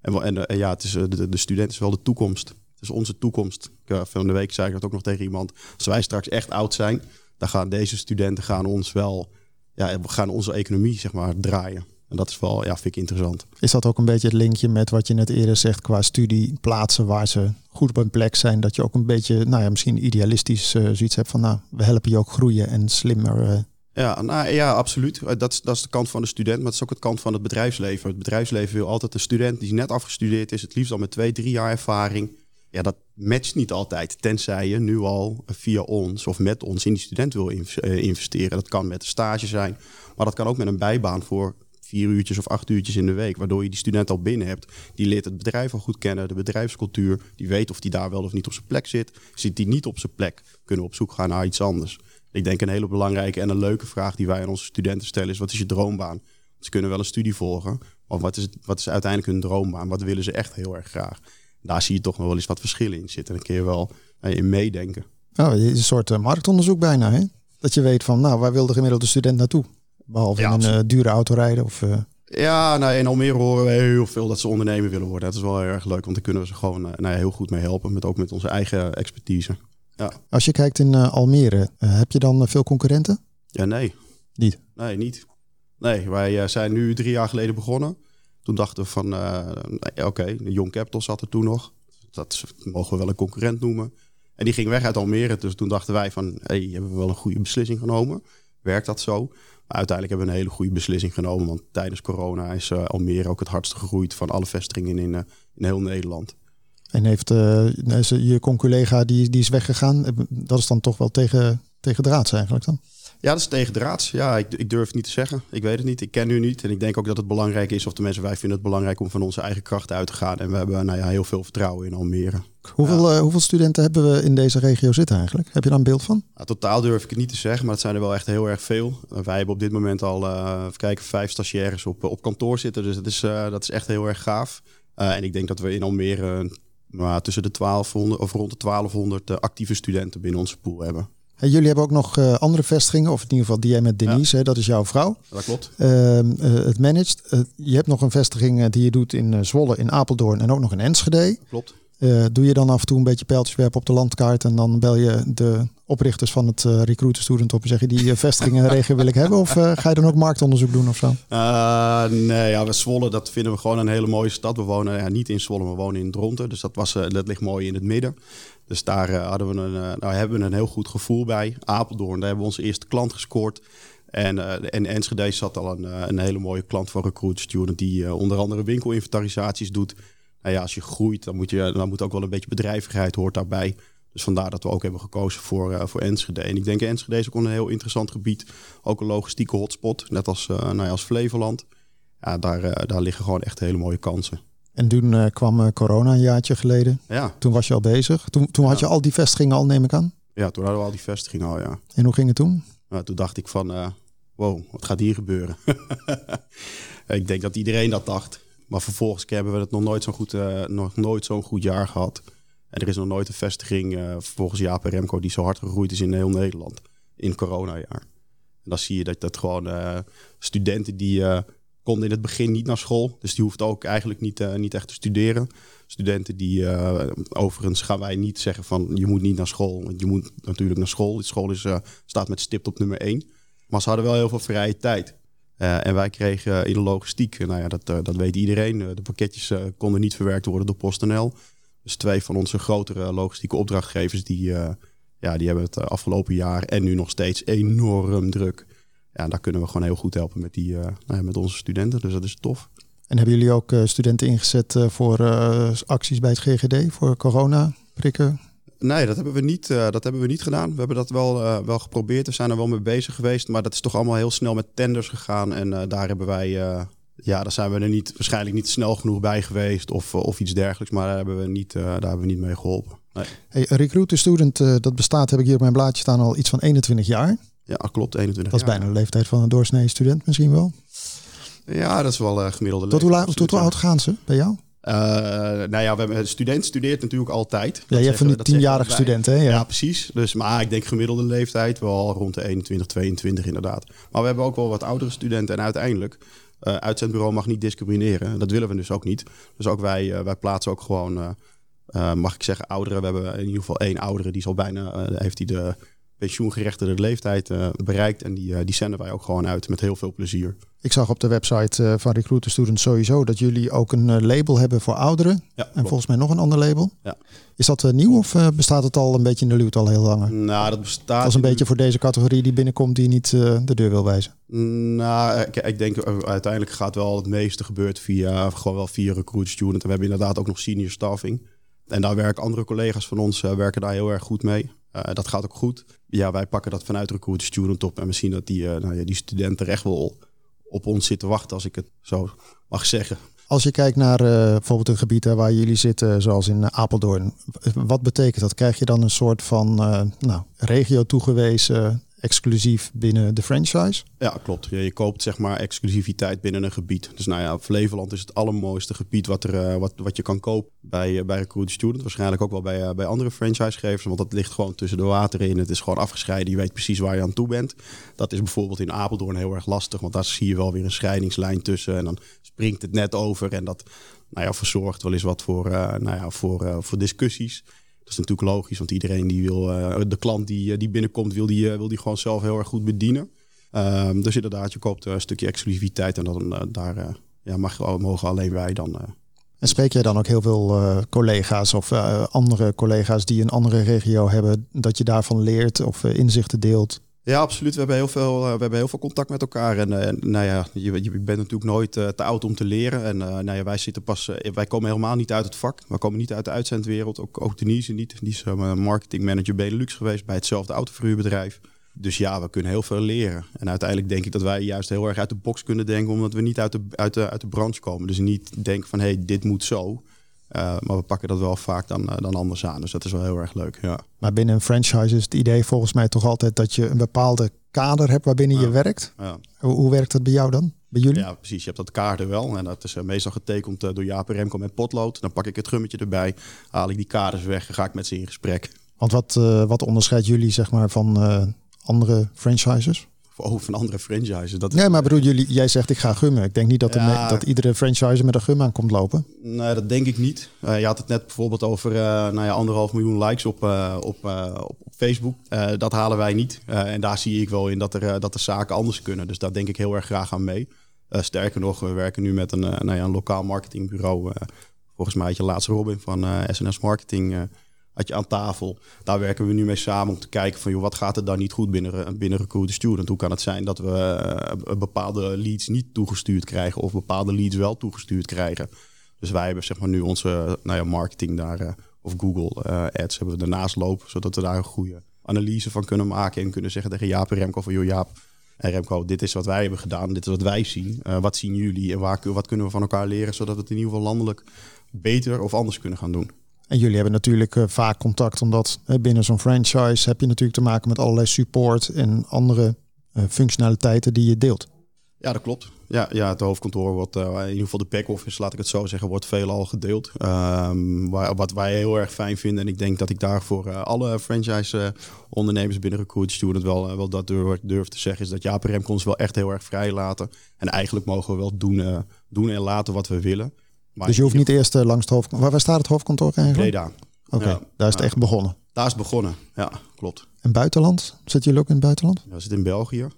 S5: En, ja, het is, de, de student is wel de toekomst. Het is onze toekomst. Ik, van de week zei ik dat ook nog tegen iemand. Als wij straks echt oud zijn, dan gaan deze studenten gaan ons wel ja, gaan onze economie zeg maar draaien. En dat is wel, ja, vind ik interessant.
S4: Is dat ook een beetje het linkje met wat je net eerder zegt qua studieplaatsen waar ze goed op een plek zijn? Dat je ook een beetje, nou ja, misschien idealistisch uh, zoiets hebt van, nou, we helpen je ook groeien en slimmer. Uh...
S5: Ja, nou, ja, absoluut. Eh, dat is, dat is de kant van de student, maar het is ook het kant van het bedrijfsleven. Het bedrijfsleven wil altijd een student die net afgestudeerd is, het liefst al met twee, drie jaar ervaring ja, dat matcht niet altijd. Tenzij je nu al via ons of met ons in die student wil eh, investeren. Dat kan met een stage zijn, maar dat kan ook met een bijbaan voor vier uurtjes of acht uurtjes in de week. Waardoor je die student al binnen hebt. Die leert het bedrijf al goed kennen, de bedrijfscultuur. Die weet of die daar wel of niet op zijn plek zit. Zit die niet op zijn plek, kunnen we op zoek gaan naar iets anders. Ik denk een hele belangrijke en een leuke vraag die wij aan onze studenten stellen is: wat is je droombaan? Ze kunnen wel een studie volgen, maar wat is, wat is uiteindelijk hun droombaan? Wat willen ze echt heel erg graag? daar zie je toch nog wel eens wat verschillen in zitten. En kun je wel eh, in meedenken.
S4: Is een soort uh, marktonderzoek bijna, hè? Dat je weet van, nou, waar wil de gemiddelde student naartoe? Behalve ja, in een uh, dure auto rijden of...
S5: Ja, nou, in Almere horen we heel veel dat ze ondernemer willen worden. Dat is wel heel erg leuk, want daar kunnen we ze gewoon nou ja, heel goed mee helpen. Met, ook met onze eigen expertise. Ja.
S4: Als je kijkt in Almere, heb je dan veel concurrenten?
S5: Ja, nee.
S4: Niet?
S5: Nee, niet. Nee, wij zijn nu drie jaar geleden begonnen. Toen dachten we van, uh, oké, okay, Young Capital zat er toen nog. Dat mogen we wel een concurrent noemen. En die ging weg uit Almere. Dus toen dachten wij van, hey, hebben we wel een goede beslissing genomen? Werkt dat zo? Maar uiteindelijk hebben we een hele goede beslissing genomen. Want tijdens corona is uh, Almere ook het hardst gegroeid van alle vestigingen in, uh, in heel Nederland.
S4: En heeft je conculega die, die is weggegaan, dat is dan toch wel tegen, tegen eigenlijk dan?
S5: Ja, dat is tegen draad. Ja, ik, ik, durf het niet te zeggen. Ik weet het niet. Ik ken u niet. En ik denk ook dat het belangrijk is, of de mensen, wij vinden het belangrijk om van onze eigen krachten uit te gaan. En we hebben nou ja, heel veel vertrouwen in Almere.
S4: Hoeveel, uh, hoeveel studenten hebben we in deze regio zitten eigenlijk? Heb je daar een beeld van?
S5: Ja, totaal durf ik het niet te zeggen, maar het zijn er wel echt heel erg veel. Uh, wij hebben op dit moment al, uh, even kijken, vijf stagiaires op, op kantoor zitten. Dus dat is, dat is echt heel erg gaaf. en ik denk dat we in Almere maar tussen de 1200 of rond de 1200 actieve studenten binnen onze pool hebben.
S4: En jullie hebben ook nog uh, andere vestigingen, of in ieder geval die jij met Denise, hè, dat is jouw vrouw.
S5: Dat klopt.
S4: Uh, het managed. Uh, je hebt nog een vestiging die je doet in Zwolle, in Apeldoorn en ook nog in Enschede.
S5: Klopt.
S4: Doe je dan af en toe een beetje pijltjes werpen op de landkaart en dan bel je de oprichters van het uh, recruiter student op en zeg je die in de regio wil ik hebben? Of ga je dan ook marktonderzoek doen of zo?
S5: nee, ja, we Zwolle, dat vinden we gewoon een hele mooie stad. We wonen ja, niet in Zwolle, we wonen in Dronten. Dus dat, was, dat ligt mooi in het midden. Dus daar uh, hadden we een, uh, nou, hebben we een heel goed gevoel bij. Apeldoorn, daar hebben we onze eerste klant gescoord. En, uh, en Enschede zat al een, een hele mooie klant van Recruit Student... die onder andere winkelinventarisaties doet. Nou ja, als je groeit, dan moet, je, dan moet ook wel een beetje bedrijvigheid hoort daarbij. Dus vandaar dat we ook hebben gekozen voor, voor Enschede. En ik denk Enschede is ook een heel interessant gebied. Ook een logistieke hotspot, net als, nou ja, als Flevoland. ja, daar, daar liggen gewoon echt hele mooie kansen.
S4: En toen kwam corona een jaartje geleden.
S5: Ja.
S4: Toen was je al bezig. Toen, toen had je al die vestigingen al, neem ik aan?
S5: Ja, toen hadden we al die vestigingen al, ja.
S4: En hoe ging het toen?
S5: Toen dacht ik van, wow, wat gaat hier gebeuren? ik denk dat iedereen dat dacht. Maar vervolgens hebben we het nog nooit zo'n goed, nog nooit zo'n goed jaar gehad. En er is nog nooit een vestiging, volgens Jaap en Remco, die zo hard gegroeid is in heel Nederland. In coronajaar. En dan zie je dat, dat gewoon uh, studenten die uh, konden in het begin niet naar school. Dus die hoeft ook eigenlijk niet, uh, niet echt te studeren. Studenten die, overigens gaan wij niet zeggen van je moet niet naar school. Want je moet natuurlijk naar school. De school is, staat met stipt op nummer één. Maar ze hadden wel heel veel vrije tijd. En wij kregen in de logistiek, nou ja, dat, dat weet iedereen. de pakketjes konden niet verwerkt worden door PostNL. Dus twee van onze grotere logistieke opdrachtgevers die ja, die hebben het eh, afgelopen jaar en nu nog steeds enorm druk. Ja, daar kunnen we gewoon heel goed helpen met, die, nou met onze studenten. Dus dat is tof.
S4: En hebben jullie ook studenten ingezet voor acties bij het GGD, voor corona prikken?
S5: Nee, dat hebben we niet, dat hebben we niet gedaan. We hebben dat wel, wel geprobeerd. We zijn er wel mee bezig geweest. Maar dat is toch allemaal heel snel met tenders gegaan. En daar hebben wij ja, daar zijn we er niet, waarschijnlijk niet snel genoeg bij geweest of, of iets dergelijks. Maar daar hebben we niet, daar hebben we niet mee geholpen. Nee.
S4: Hey, Recruiter Student, uh, dat bestaat, heb ik hier op mijn blaadje staan, al iets van 21 jaar.
S5: Ja, klopt, 21
S4: Dat is bijna de leeftijd van een doorsnee student misschien wel.
S5: Ja, dat is wel gemiddelde
S4: tot
S5: leeftijd.
S4: Hoe, tot hoe oud gaan ze bij jou?
S5: Uh, nou ja, we hebben, een student studeert natuurlijk altijd.
S4: Ja, je hebt van die tienjarige studenten, hè?
S5: Ja. ja. precies. Dus, maar ik denk gemiddelde leeftijd wel rond de 21, 22 inderdaad. Maar we hebben ook wel wat oudere studenten. En uiteindelijk, uh, uitzendbureau mag niet discrimineren. Dat willen we dus ook niet. Dus ook wij, wij plaatsen ook gewoon mag ik zeggen, ouderen. We hebben in ieder geval één oudere, die is al bijna, heeft hij de pensioengerechtigde leeftijd uh, bereikt. En die, die zenden wij ook gewoon uit met heel veel plezier.
S4: Ik zag op de website van Recruiter Students sowieso dat jullie ook een label hebben voor ouderen.
S5: Ja,
S4: en volgens mij nog een ander label.
S5: Ja.
S4: Is dat nieuw of bestaat het al een beetje in de luwte al heel lang?
S5: Nou, dat bestaat.
S4: Dat is een beetje voor deze categorie die binnenkomt die niet de deur wil wijzen.
S5: Nou, ik, ik, denk uiteindelijk gaat wel het meeste gebeurt via gewoon wel via Recruit Student. En we hebben inderdaad ook nog senior staffing. En daar werken andere collega's van ons uh, werken daar heel erg goed mee. Uh, dat gaat ook goed. Ja, wij pakken dat vanuit Recruit Student op. En we zien dat die, uh, nou ja, die studenten echt wel op ons zitten wachten, als ik het zo mag zeggen.
S4: Als je kijkt naar bijvoorbeeld een gebied waar jullie zitten, zoals in Apeldoorn. Wat betekent dat? Krijg je dan een soort van nou, regio toegewezen exclusief binnen de franchise?
S5: Ja, klopt. Je, koopt zeg maar exclusiviteit binnen een gebied. Dus nou ja, Flevoland is het allermooiste gebied wat, er, uh, wat, wat je kan kopen bij, uh, bij Recruit Student. Waarschijnlijk ook wel bij, uh, bij andere franchisegevers, want dat ligt gewoon tussen de wateren in. Het is gewoon afgescheiden. Je weet precies waar je aan toe bent. Dat is bijvoorbeeld in Apeldoorn heel erg lastig, want daar zie je wel weer een scheidingslijn tussen. En dan springt het net over en dat nou ja, verzorgt wel eens wat voor, nou ja, voor, voor discussies. Dat is natuurlijk logisch, want iedereen die wil, uh, de klant die, eh, die binnenkomt, wil die, uh, wil die gewoon zelf heel erg goed bedienen. Um, dus inderdaad, je koopt een stukje exclusiviteit en dan, daar ja, mag, mogen alleen wij dan.
S4: en spreek jij dan ook heel veel collega's of andere collega's die een andere regio hebben, dat je daarvan leert of inzichten deelt?
S5: Ja, absoluut. We hebben heel veel, we hebben heel veel contact met elkaar. En uh, nou ja, je, je, bent natuurlijk nooit uh, te oud om te leren. En nou ja, wij zitten pas, wij komen helemaal niet uit het vak. We komen niet uit de uitzendwereld. Ook, ook Denise niet. Die is marketingmanager Benelux geweest bij hetzelfde autoverhuurbedrijf. Dus ja, we kunnen heel veel leren. En uiteindelijk denk ik dat wij juist heel erg uit de box kunnen denken, omdat we niet uit de, uit de, uit de branche komen. Dus niet denken van hé, hey, dit moet zo. Uh, maar we pakken dat wel vaak dan, uh, dan anders aan. Dus dat is wel heel erg leuk. Ja.
S4: Maar binnen een franchise is het idee volgens mij toch altijd dat je een bepaalde kader hebt waarbinnen ja. je werkt.
S5: Ja.
S4: Hoe, hoe, werkt dat bij jou dan? Bij jullie?
S5: Ja, precies. Je hebt dat kader wel. En dat is uh, meestal getekend door Jaap en Remco met potlood. Dan pak ik het gummetje erbij, haal ik die kaders weg en ga ik met ze in gesprek.
S4: Want wat, wat onderscheidt jullie zeg maar, van andere franchises?
S5: Of van andere franchises. Dat
S4: nee, maar bedoel, jullie, jij zegt ik ga gummen. Ik denk niet dat, ja, dat iedere franchise met een gum aan komt lopen.
S5: Nee, dat denk ik niet. Uh, je had het net bijvoorbeeld over uh, nou ja, anderhalf miljoen likes op, uh, op, op, op, Facebook. dat halen wij niet. en daar zie ik wel in dat er, dat de zaken anders kunnen. Dus daar denk ik heel erg graag aan mee. sterker nog, we werken nu met een, nou ja, een lokaal marketingbureau. volgens mij had je laatst Robin van SNS Marketing had je aan tafel. Daar werken we nu mee samen om te kijken van joh, wat gaat er dan niet goed binnen, binnen Recruit Student? Hoe kan het zijn dat we uh, bepaalde leads niet toegestuurd krijgen of bepaalde leads wel toegestuurd krijgen? Dus wij hebben zeg maar nu onze nou ja, marketing daar uh, of Google uh, Ads hebben we ernaast lopen, zodat we daar een goede analyse van kunnen maken en kunnen zeggen tegen Jaap en Remco van joh Jaap, En Remco, dit is wat wij hebben gedaan, dit is wat wij zien. Wat zien jullie en waar, wat kunnen we van elkaar leren, zodat we het in ieder geval landelijk beter of anders kunnen gaan doen.
S4: En jullie hebben natuurlijk uh, vaak contact, omdat uh, binnen zo'n franchise heb je natuurlijk te maken met allerlei support en andere functionaliteiten die je deelt.
S5: Ja, dat klopt. Ja, ja het hoofdkantoor wordt, in ieder geval de back-office, laat ik het zo zeggen, wordt veelal gedeeld. Waar, wat wij heel erg fijn vinden, en ik denk dat ik daar voor uh, alle franchise-ondernemers binnen Recruit Student wel, wel dat durf, durf, te zeggen, is dat Jaap Remco ons wel echt heel erg vrij laten. En eigenlijk mogen we wel doen, doen en laten wat we willen.
S4: Maar dus je hoeft niet eerst langs het hoofdkantoor. Waar, waar staat het hoofdkantoor eigenlijk?
S5: Breda.
S4: Oké, okay, ja, daar is het echt begonnen.
S5: Daar is het begonnen, ja, klopt.
S4: En buitenland? Zit jullie ook in het buitenland?
S5: Ja, we zitten in België.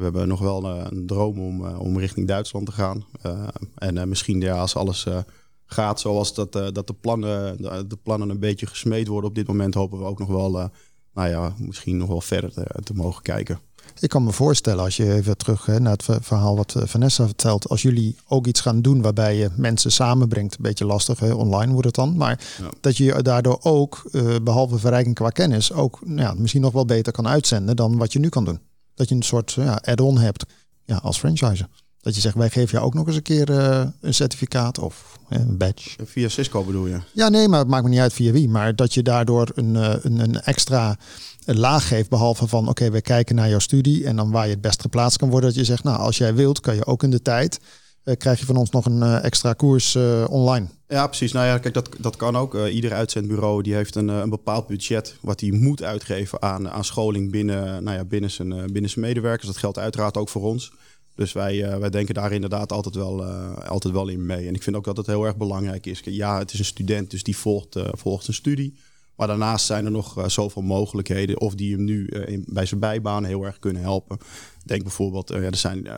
S5: We hebben nog wel eh, een droom om, eh, om richting Duitsland te gaan. Eh, en misschien ja, als alles gaat zoals dat, dat de, plannen, de, plannen een beetje gesmeed worden op dit moment, hopen we ook nog wel, nou ja, misschien nog wel verder te, te, mogen kijken.
S4: Ik kan me voorstellen, als je even terug hè, naar het verhaal wat Vanessa vertelt, als jullie ook iets gaan doen waarbij je mensen samenbrengt, een beetje lastig, hè, online wordt het dan, maar dat je daardoor ook, behalve verrijking qua kennis, ook ja, misschien nog wel beter kan uitzenden dan wat je nu kan doen dat je een soort ja, add-on hebt ja, als franchise. Dat je zegt, wij geven jou ook nog eens een keer uh, een certificaat of een badge.
S5: Via Cisco bedoel je?
S4: Ja, nee, maar het maakt me niet uit via wie. Maar dat je daardoor een, uh, een, een extra laag geeft. Behalve van, oké, we kijken naar jouw studie. En dan waar je het best geplaatst kan worden. Dat je zegt, nou, als jij wilt, kan je ook in de tijd uh, krijg je van ons nog een uh, extra koers uh, online.
S5: Ja, precies. Nou ja, kijk, dat, dat kan ook. ieder uitzendbureau die heeft een, een bepaald budget wat hij moet uitgeven aan, aan scholing binnen, nou ja, binnen, zijn, binnen zijn medewerkers. Dat geldt uiteraard ook voor ons. Dus wij, wij denken daar inderdaad altijd wel, altijd wel in mee. En ik vind ook dat het heel erg belangrijk is. Ja, het is een student, dus die volgt, volgt zijn studie. Maar daarnaast zijn er nog zoveel mogelijkheden. Of die hem nu in, bij zijn bijbaan heel erg kunnen helpen. Denk bijvoorbeeld, ja, er zijn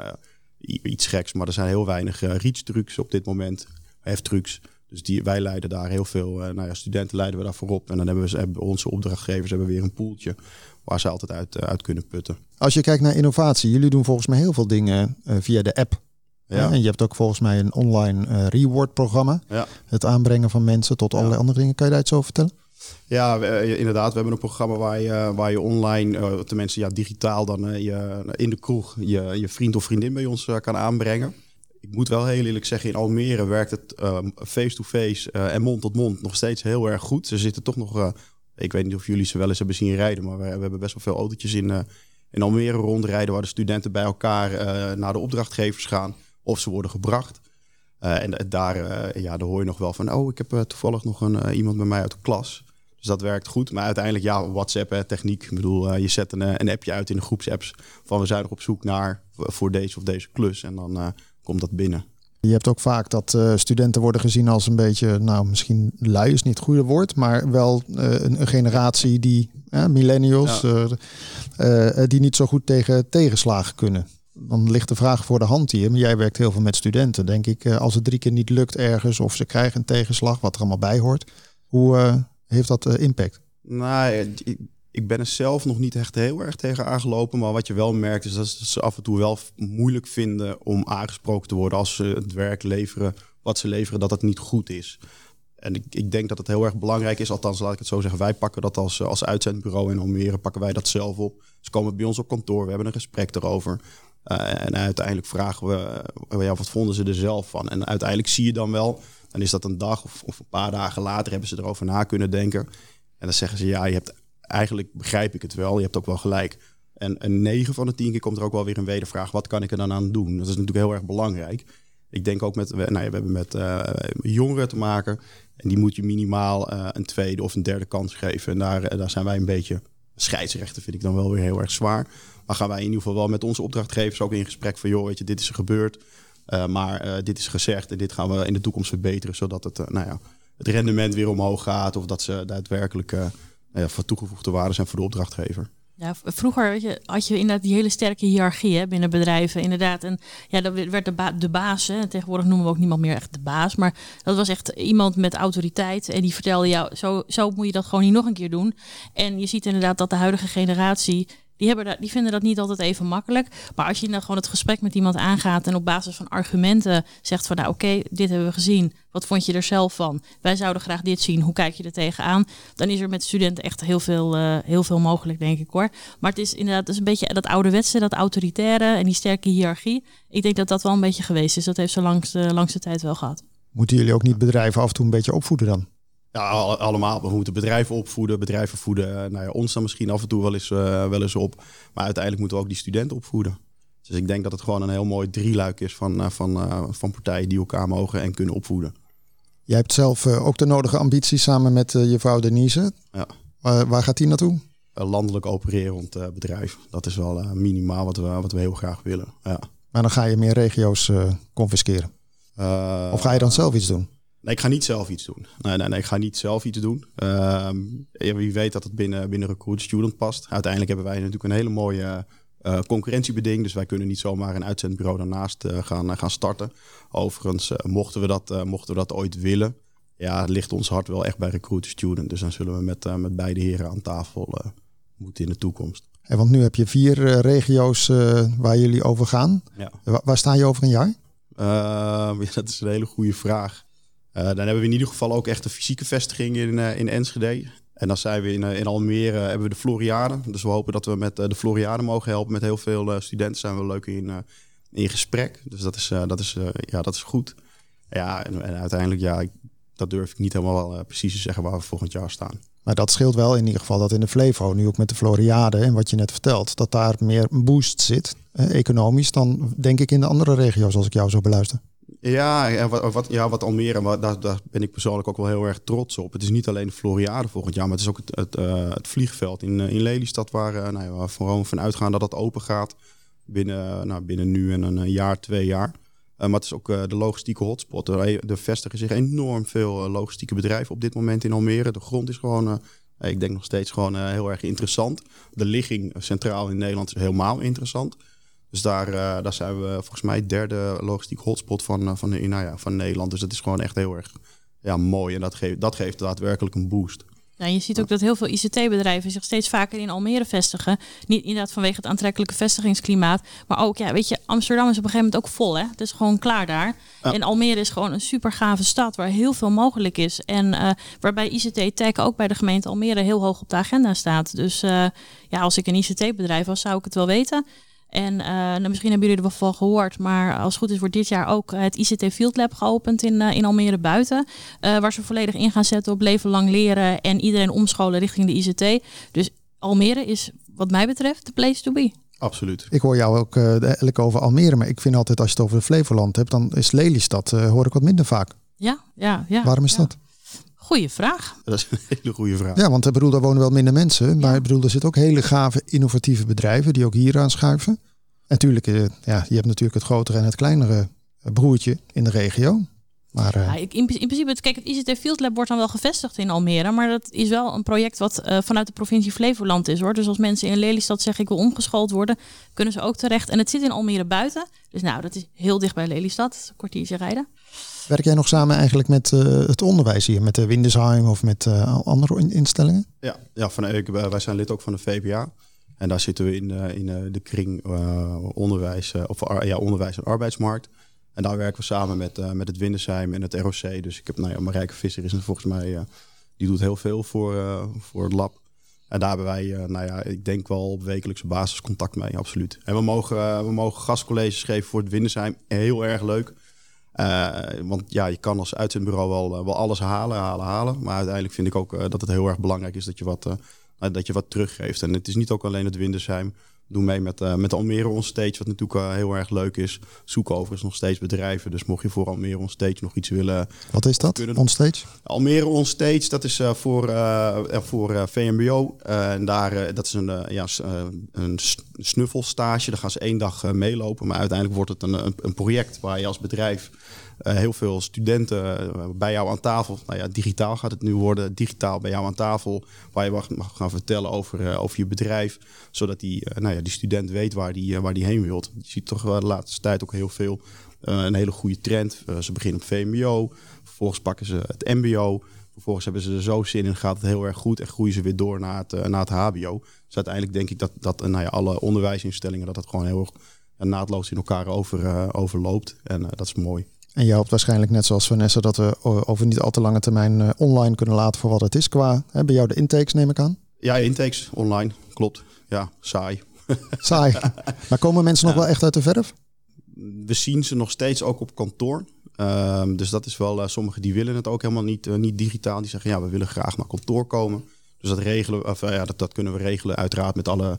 S5: iets geks, maar er zijn heel weinig uh, reach-trucs op dit moment, heftrucs. Dus die, wij leiden daar heel veel, uh, nou ja, studenten leiden we daarvoor op. En dan hebben, we, hebben onze opdrachtgevers hebben weer een poeltje waar ze altijd uit, uh, uit kunnen putten.
S4: Als je kijkt naar innovatie, jullie doen volgens mij heel veel dingen via de app. Ja. En je hebt ook volgens mij een online reward programma. Ja. Het aanbrengen van mensen tot allerlei andere dingen. Kan je daar iets over vertellen?
S5: Ja, inderdaad. We hebben een programma waar je, waar je online, uh, tenminste ja, digitaal dan uh, je, in de kroeg je, je vriend of vriendin bij ons kan aanbrengen. Ik moet wel heel eerlijk zeggen, in Almere werkt het face-to-face -face, en mond-tot-mond nog steeds heel erg goed. Ze zitten toch nog, ik weet niet of jullie ze wel eens hebben zien rijden, maar we, we hebben best wel veel autootjes in, in Almere rondrijden waar de studenten bij elkaar naar de opdrachtgevers gaan of ze worden gebracht. en daar, ja, daar hoor je nog wel van, oh, ik heb toevallig nog een, iemand bij mij uit de klas. Dus dat werkt goed. Maar uiteindelijk, ja, WhatsApp, hè, techniek. Ik bedoel, uh, je zet een, eh, een appje uit in de groepsapps van we zijn nog op zoek naar voor deze of deze klus. En dan uh, komt dat binnen.
S4: Je hebt ook vaak dat uh, studenten worden gezien als een beetje, nou misschien lui is niet het goede woord, maar wel een, een, generatie die, millennials, ja. die niet zo goed tegen tegenslagen kunnen. Dan ligt de vraag voor de hand hier. Maar jij werkt heel veel met studenten. Denk ik, als het drie keer niet lukt ergens of ze krijgen een tegenslag, wat er allemaal bij hoort. Hoe, heeft dat uh, impact?
S5: Nou, ik, ben er zelf nog niet echt heel erg tegen aangelopen. Maar wat je wel merkt is dat ze af en toe wel moeilijk vinden om aangesproken te worden als ze het werk leveren, wat ze leveren, dat het niet goed is. En ik, ik denk dat het heel erg belangrijk is, althans laat ik het zo zeggen, wij pakken dat als, als uitzendbureau in Almere, pakken wij dat zelf op. Ze komen bij ons op kantoor, we hebben een gesprek erover. Uh, en uiteindelijk vragen we, ja, wat vonden ze er zelf van? En uiteindelijk zie je dan wel dan is dat een dag of, of een paar dagen later hebben ze erover na kunnen denken. En dan zeggen ze, ja, je hebt eigenlijk begrijp ik het wel, je hebt ook wel gelijk. En een 9 van de 10 keer komt er ook wel weer een wedervraag. Wat kan ik er dan aan doen? Dat is natuurlijk heel erg belangrijk. Ik denk ook met, nou ja, we hebben met uh, jongeren te maken. En die moet je minimaal uh, een tweede of een derde kans geven. En daar, uh, daar zijn wij een beetje scheidsrechten, vind ik dan wel weer heel erg zwaar. Maar gaan wij in ieder geval wel met onze opdrachtgevers ook in gesprek van, joh, weet je, dit is er gebeurd. Uh, maar uh, dit is gezegd en dit gaan we in de toekomst verbeteren, zodat het, uh, nou ja, het rendement weer omhoog gaat of dat ze daadwerkelijk nou voor toegevoegde waarde zijn voor de opdrachtgever.
S6: Ja, vroeger weet je, had je inderdaad die hele sterke hiërarchie binnen bedrijven. Inderdaad. En ja, dat werd de, de baas. Hè. Tegenwoordig noemen we ook niemand meer echt de baas. Maar dat was echt iemand met autoriteit. En die vertelde jou, zo, zo moet je dat gewoon niet nog een keer doen. En je ziet inderdaad dat de huidige generatie die, hebben daar, die vinden dat niet altijd even makkelijk. Maar als je dan gewoon het gesprek met iemand aangaat en op basis van argumenten zegt van nou oké, dit hebben we gezien. Wat vond je er zelf van? Wij zouden graag dit zien. Hoe kijk je er tegenaan? Dan is er met studenten echt heel veel, uh, heel veel mogelijk, denk ik hoor. Maar het is inderdaad een beetje dat ouderwetse, dat autoritaire en die sterke hiërarchie. Ik denk dat dat wel een beetje geweest is. Dat heeft ze langs langste tijd wel gehad.
S4: Moeten jullie ook niet bedrijven af en toe een beetje opvoeden dan?
S5: Ja, allemaal. We moeten bedrijven opvoeden, bedrijven voeden. Nou ja, ons dan misschien af en toe wel eens, uh, wel eens op. Maar uiteindelijk moeten we ook die studenten opvoeden. Dus ik denk dat het gewoon een heel mooi drieluik is van, uh, van, uh, van partijen die elkaar mogen en kunnen opvoeden.
S4: Jij hebt zelf ook de nodige ambities samen met je vrouw Denise.
S5: Ja.
S4: Waar, waar gaat die naartoe?
S5: landelijk opererend bedrijf. Dat is wel minimaal wat we, wat we heel graag willen. Ja.
S4: Maar dan ga je meer regio's confisceren? of ga je dan zelf iets doen?
S5: Nee, ik ga niet zelf iets doen. Nee, nee, nee ik ga niet zelf iets doen. Uh, wie weet dat het binnen, binnen Recruit Student past. Uiteindelijk hebben wij natuurlijk een hele mooie uh, concurrentiebeding. Dus wij kunnen niet zomaar een uitzendbureau daarnaast uh, gaan, gaan starten. Overigens, mochten, we dat, mochten we dat ooit willen, ja, ligt ons hart wel echt bij Recruit Student. Dus dan zullen we met, met beide heren aan tafel moeten in de toekomst.
S4: En want nu heb je vier regio's waar jullie over gaan.
S5: Ja.
S4: Waar, waar sta je over een jaar?
S5: Ehm, dat is een hele goede vraag. Uh, dan hebben we in ieder geval ook echt een fysieke vestiging in, uh, in Enschede. En dan zijn we in, uh, in Almere, hebben we de Floriade. Dus we hopen dat we met de Floriade mogen helpen. Met heel veel studenten zijn we leuk in, in gesprek. Dus dat is, dat is, ja, dat is goed. Ja, en, en uiteindelijk, ja, dat durf ik niet helemaal precies te zeggen waar we volgend jaar staan.
S4: Maar dat scheelt wel in ieder geval dat in de Flevo, nu ook met de Floriade en wat je net vertelt, dat daar meer een boost zit, economisch, dan denk ik in de andere regio's als ik jou zo beluister.
S5: Ja, wat, wat, ja, wat Almere, daar, daar ben ik persoonlijk ook wel heel erg trots op. Het is niet alleen de Floriade volgend jaar, maar het is ook het, het, het vliegveld in, uh, in Lelystad, waar, uh, nou ja, gewoon van uitgaan dat dat open gaat binnen, nou, binnen nu en een jaar, twee jaar. maar het is ook de logistieke hotspot. Er, er vestigen zich enorm veel logistieke bedrijven op dit moment in Almere. De grond is gewoon, ik denk nog steeds gewoon heel erg interessant. De ligging centraal in Nederland is helemaal interessant. Dus daar, uh, daar zijn we volgens mij derde logistiek hotspot van, uh, van, nou ja, van Nederland. Dus dat is gewoon echt heel erg ja, mooi. En dat, geeft dat geeft daadwerkelijk een boost.
S6: Ja, je ziet ook dat heel veel ICT-bedrijven zich steeds vaker in Almere vestigen. Niet inderdaad vanwege het aantrekkelijke vestigingsklimaat. Maar ook, ja, weet je, Amsterdam is op een gegeven moment ook vol. Hè? Het is gewoon klaar daar. Ja. En Almere is gewoon een super gave stad waar heel veel mogelijk is. En uh, waarbij ICT-tech ook bij de gemeente Almere heel hoog op de agenda staat. Dus ja, als ik een ICT-bedrijf was, zou ik het wel weten. En uh, nou, misschien hebben jullie er wel van gehoord, maar als het goed is wordt dit jaar ook het ICT Field Lab geopend in, uh, in Almere buiten. Uh, waar ze volledig in gaan zetten op leven lang leren en iedereen omscholen richting de ICT. Dus Almere is wat mij betreft de place to be.
S5: Absoluut.
S4: Ik hoor jou ook eigenlijk over Almere, maar ik vind altijd als je het over Flevoland hebt, dan is Lelystad, hoor ik wat minder vaak.
S6: Ja, ja, ja.
S4: Waarom is
S6: ja.
S4: dat?
S6: Goeie vraag.
S5: Dat is een hele goede vraag.
S4: Ja, want ik bedoel, daar wonen wel minder mensen. Maar ik bedoel, er zitten ook hele gave, innovatieve bedrijven die ook hier aanschuiven. Natuurlijk, uh, ja, je hebt natuurlijk het grotere en het kleinere broertje in de regio. Maar, uh...
S6: ja, in, in, principe, kijk, het ICT Field Lab wordt dan wel gevestigd in Almere. Maar dat is wel een project wat uh, vanuit de provincie Flevoland is hoor. Dus als mensen in Lelystad zeggen ik wil omgeschoold worden, kunnen ze ook terecht. En het zit in Almere buiten. Dus nou, dat is heel dicht bij Lelystad. Een kwartiertje rijden.
S4: Werk jij nog samen eigenlijk met uh, het onderwijs hier, met de Windesheim of met uh, andere instellingen?
S5: Ja, ja van, wij zijn lid ook van de VPA. En daar zitten we in, in de kring onderwijs, of ja, onderwijs en arbeidsmarkt. En daar werken we samen met, met het Windesheim en het ROC. Dus ik heb, nou ja, Marijke Visser is volgens mij, die doet heel veel voor, voor het lab. En daar hebben wij, nou ja, ik denk wel op wekelijkse basis contact mee, absoluut. En we mogen, we mogen gastcolleges geven voor het Windesheim. Heel erg leuk. Uh, want ja, je kan als uitzendbureau wel, uh, wel alles halen, halen, halen. Maar uiteindelijk vind ik ook uh, dat het heel erg belangrijk is dat je wat, dat je wat teruggeeft. En het is niet ook alleen het Windersheim. Doe mee met, met Almere Onstage, wat natuurlijk heel erg leuk is. Zoek overigens nog steeds bedrijven. Dus mocht je voor Almere Onstage nog iets willen...
S4: Wat is dat, kunnen... Onstage?
S5: Almere Onstage, dat is voor, voor VMBO. en daar, dat is een, ja, een snuffelstage. Daar gaan ze één dag meelopen. Maar uiteindelijk wordt het een, een project waar je als bedrijf... Uh, heel veel studenten uh, bij jou aan tafel. Nou ja, digitaal gaat het nu worden. Digitaal bij jou aan tafel. Waar je mag, gaan vertellen over, uh, over je bedrijf. Zodat die, nou ja, die student weet waar die, waar die heen wilt. Je ziet toch de laatste tijd ook heel veel. een hele goede trend. ze beginnen op VMBO. Vervolgens pakken ze het MBO. Vervolgens hebben ze er zo zin in, gaat het heel erg goed en groeien ze weer door naar het, naar het HBO. Dus uiteindelijk denk ik dat, dat nou ja, alle onderwijsinstellingen dat dat gewoon heel erg naadloos in elkaar over, overloopt. En dat is mooi.
S4: En je hoopt waarschijnlijk net zoals Vanessa dat we over niet al te lange termijn online kunnen laten voor wat het is qua hè, bij jou de intakes neem ik aan.
S5: Ja, intakes online, klopt. Ja, saai.
S4: Saai. maar komen mensen nog wel echt uit de verf?
S5: We zien ze nog steeds ook op kantoor. Um, dus dat is wel, uh, sommigen die willen het ook helemaal niet, uh, niet digitaal. Die zeggen ja, we willen graag naar kantoor komen. Dus dat regelen, of, uh, ja, dat, dat kunnen we regelen, uiteraard met alle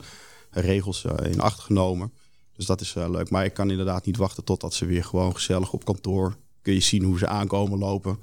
S5: regels in acht genomen. Dus dat is leuk. Maar ik kan inderdaad niet wachten totdat ze weer gewoon gezellig op kantoor. Kun je zien hoe ze aankomen lopen.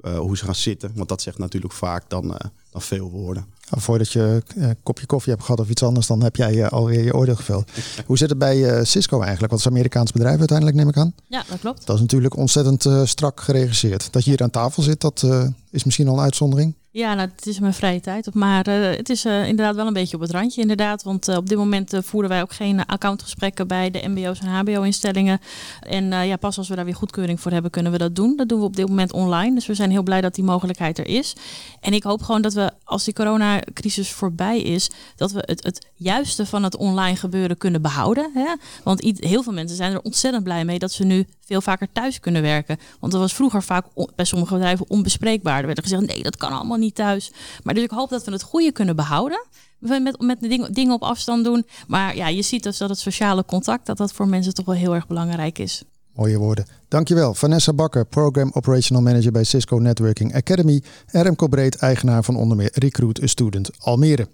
S5: Uh, hoe ze gaan zitten. Want dat zegt natuurlijk vaak dan, uh, dan veel woorden.
S4: Nou, voordat je een kopje koffie hebt gehad of iets anders, dan heb jij uh, alweer je oordeel geveld. hoe zit het bij Cisco eigenlijk? Want het is een Amerikaans bedrijf uiteindelijk, neem ik aan.
S6: Ja, dat klopt.
S4: Dat is natuurlijk ontzettend strak geregisseerd. Dat je hier aan tafel zit, dat is misschien al een uitzondering.
S6: Ja, nou, het is mijn vrije tijd. Maar uh, het is uh, inderdaad wel een beetje op het randje, inderdaad. Want uh, op dit moment voeren wij ook geen accountgesprekken bij de MBO's en HBO-instellingen. En ja, pas als we daar weer goedkeuring voor hebben, kunnen we dat doen. Dat doen we op dit moment online. Dus we zijn heel blij dat die mogelijkheid er is. En ik hoop gewoon dat we, als die coronacrisis voorbij is, dat we het, het juiste van het online gebeuren kunnen behouden. Hè? Want heel veel mensen zijn er ontzettend blij mee dat ze nu veel vaker thuis kunnen werken. Want dat was vroeger vaak bij sommige bedrijven onbespreekbaar. Er werd gezegd, nee, dat kan allemaal niet thuis. Maar dus ik hoop dat we het goede kunnen behouden. Met, met de dingen, dingen op afstand doen. Maar ja, je ziet dus dat het sociale contact, dat dat voor mensen toch wel heel erg belangrijk is.
S4: Mooie woorden. Dankjewel. Vanessa Bakker, Program Operational Manager bij Cisco Networking Academy. En Breed, eigenaar van onder meer Recruit a Student Almere.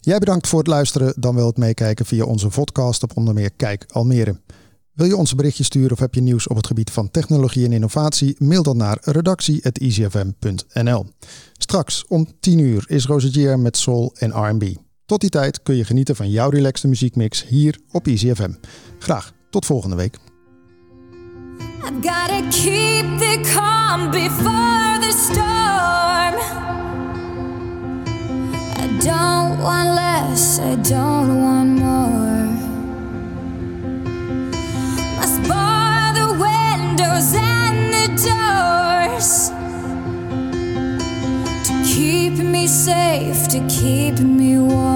S4: Jij bedankt voor het luisteren, dan wel het meekijken via onze podcast op onder meer Kijk Almere. Wil je ons een berichtje sturen of heb je nieuws op het gebied van technologie en innovatie? Mail dan naar redactie.easyfm.nl. Straks om 10 uur is Rosagier met soul en R&B. Tot die tijd kun je genieten van jouw relaxte muziekmix hier op EasyFM. Graag tot volgende week. Safe, to keep me warm.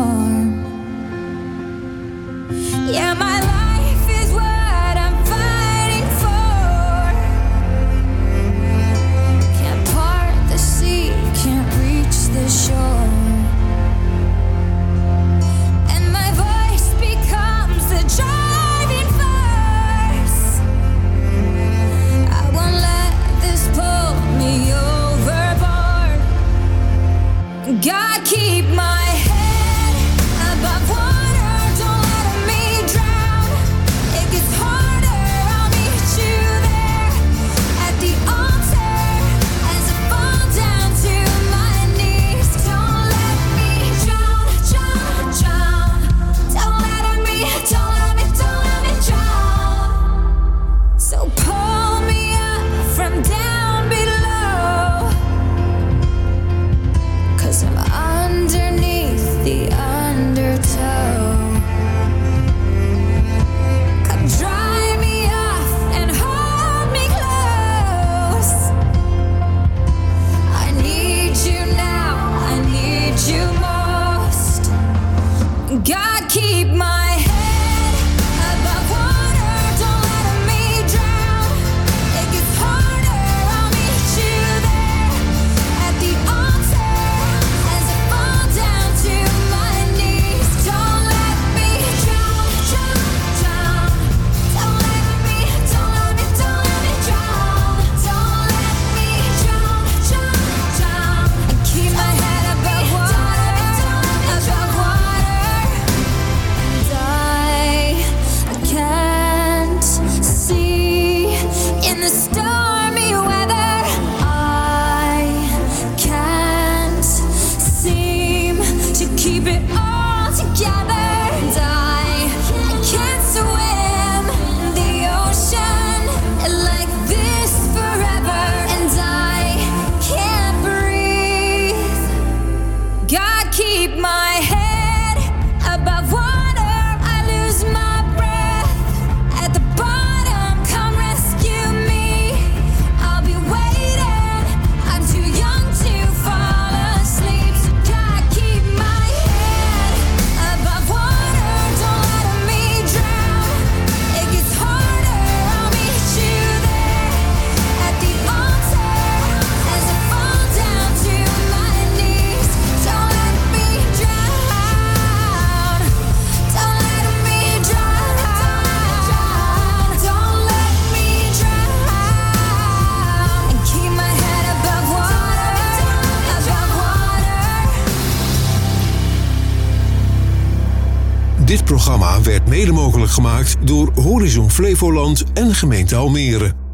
S7: Gemaakt door Horizon Flevoland en gemeente Almere.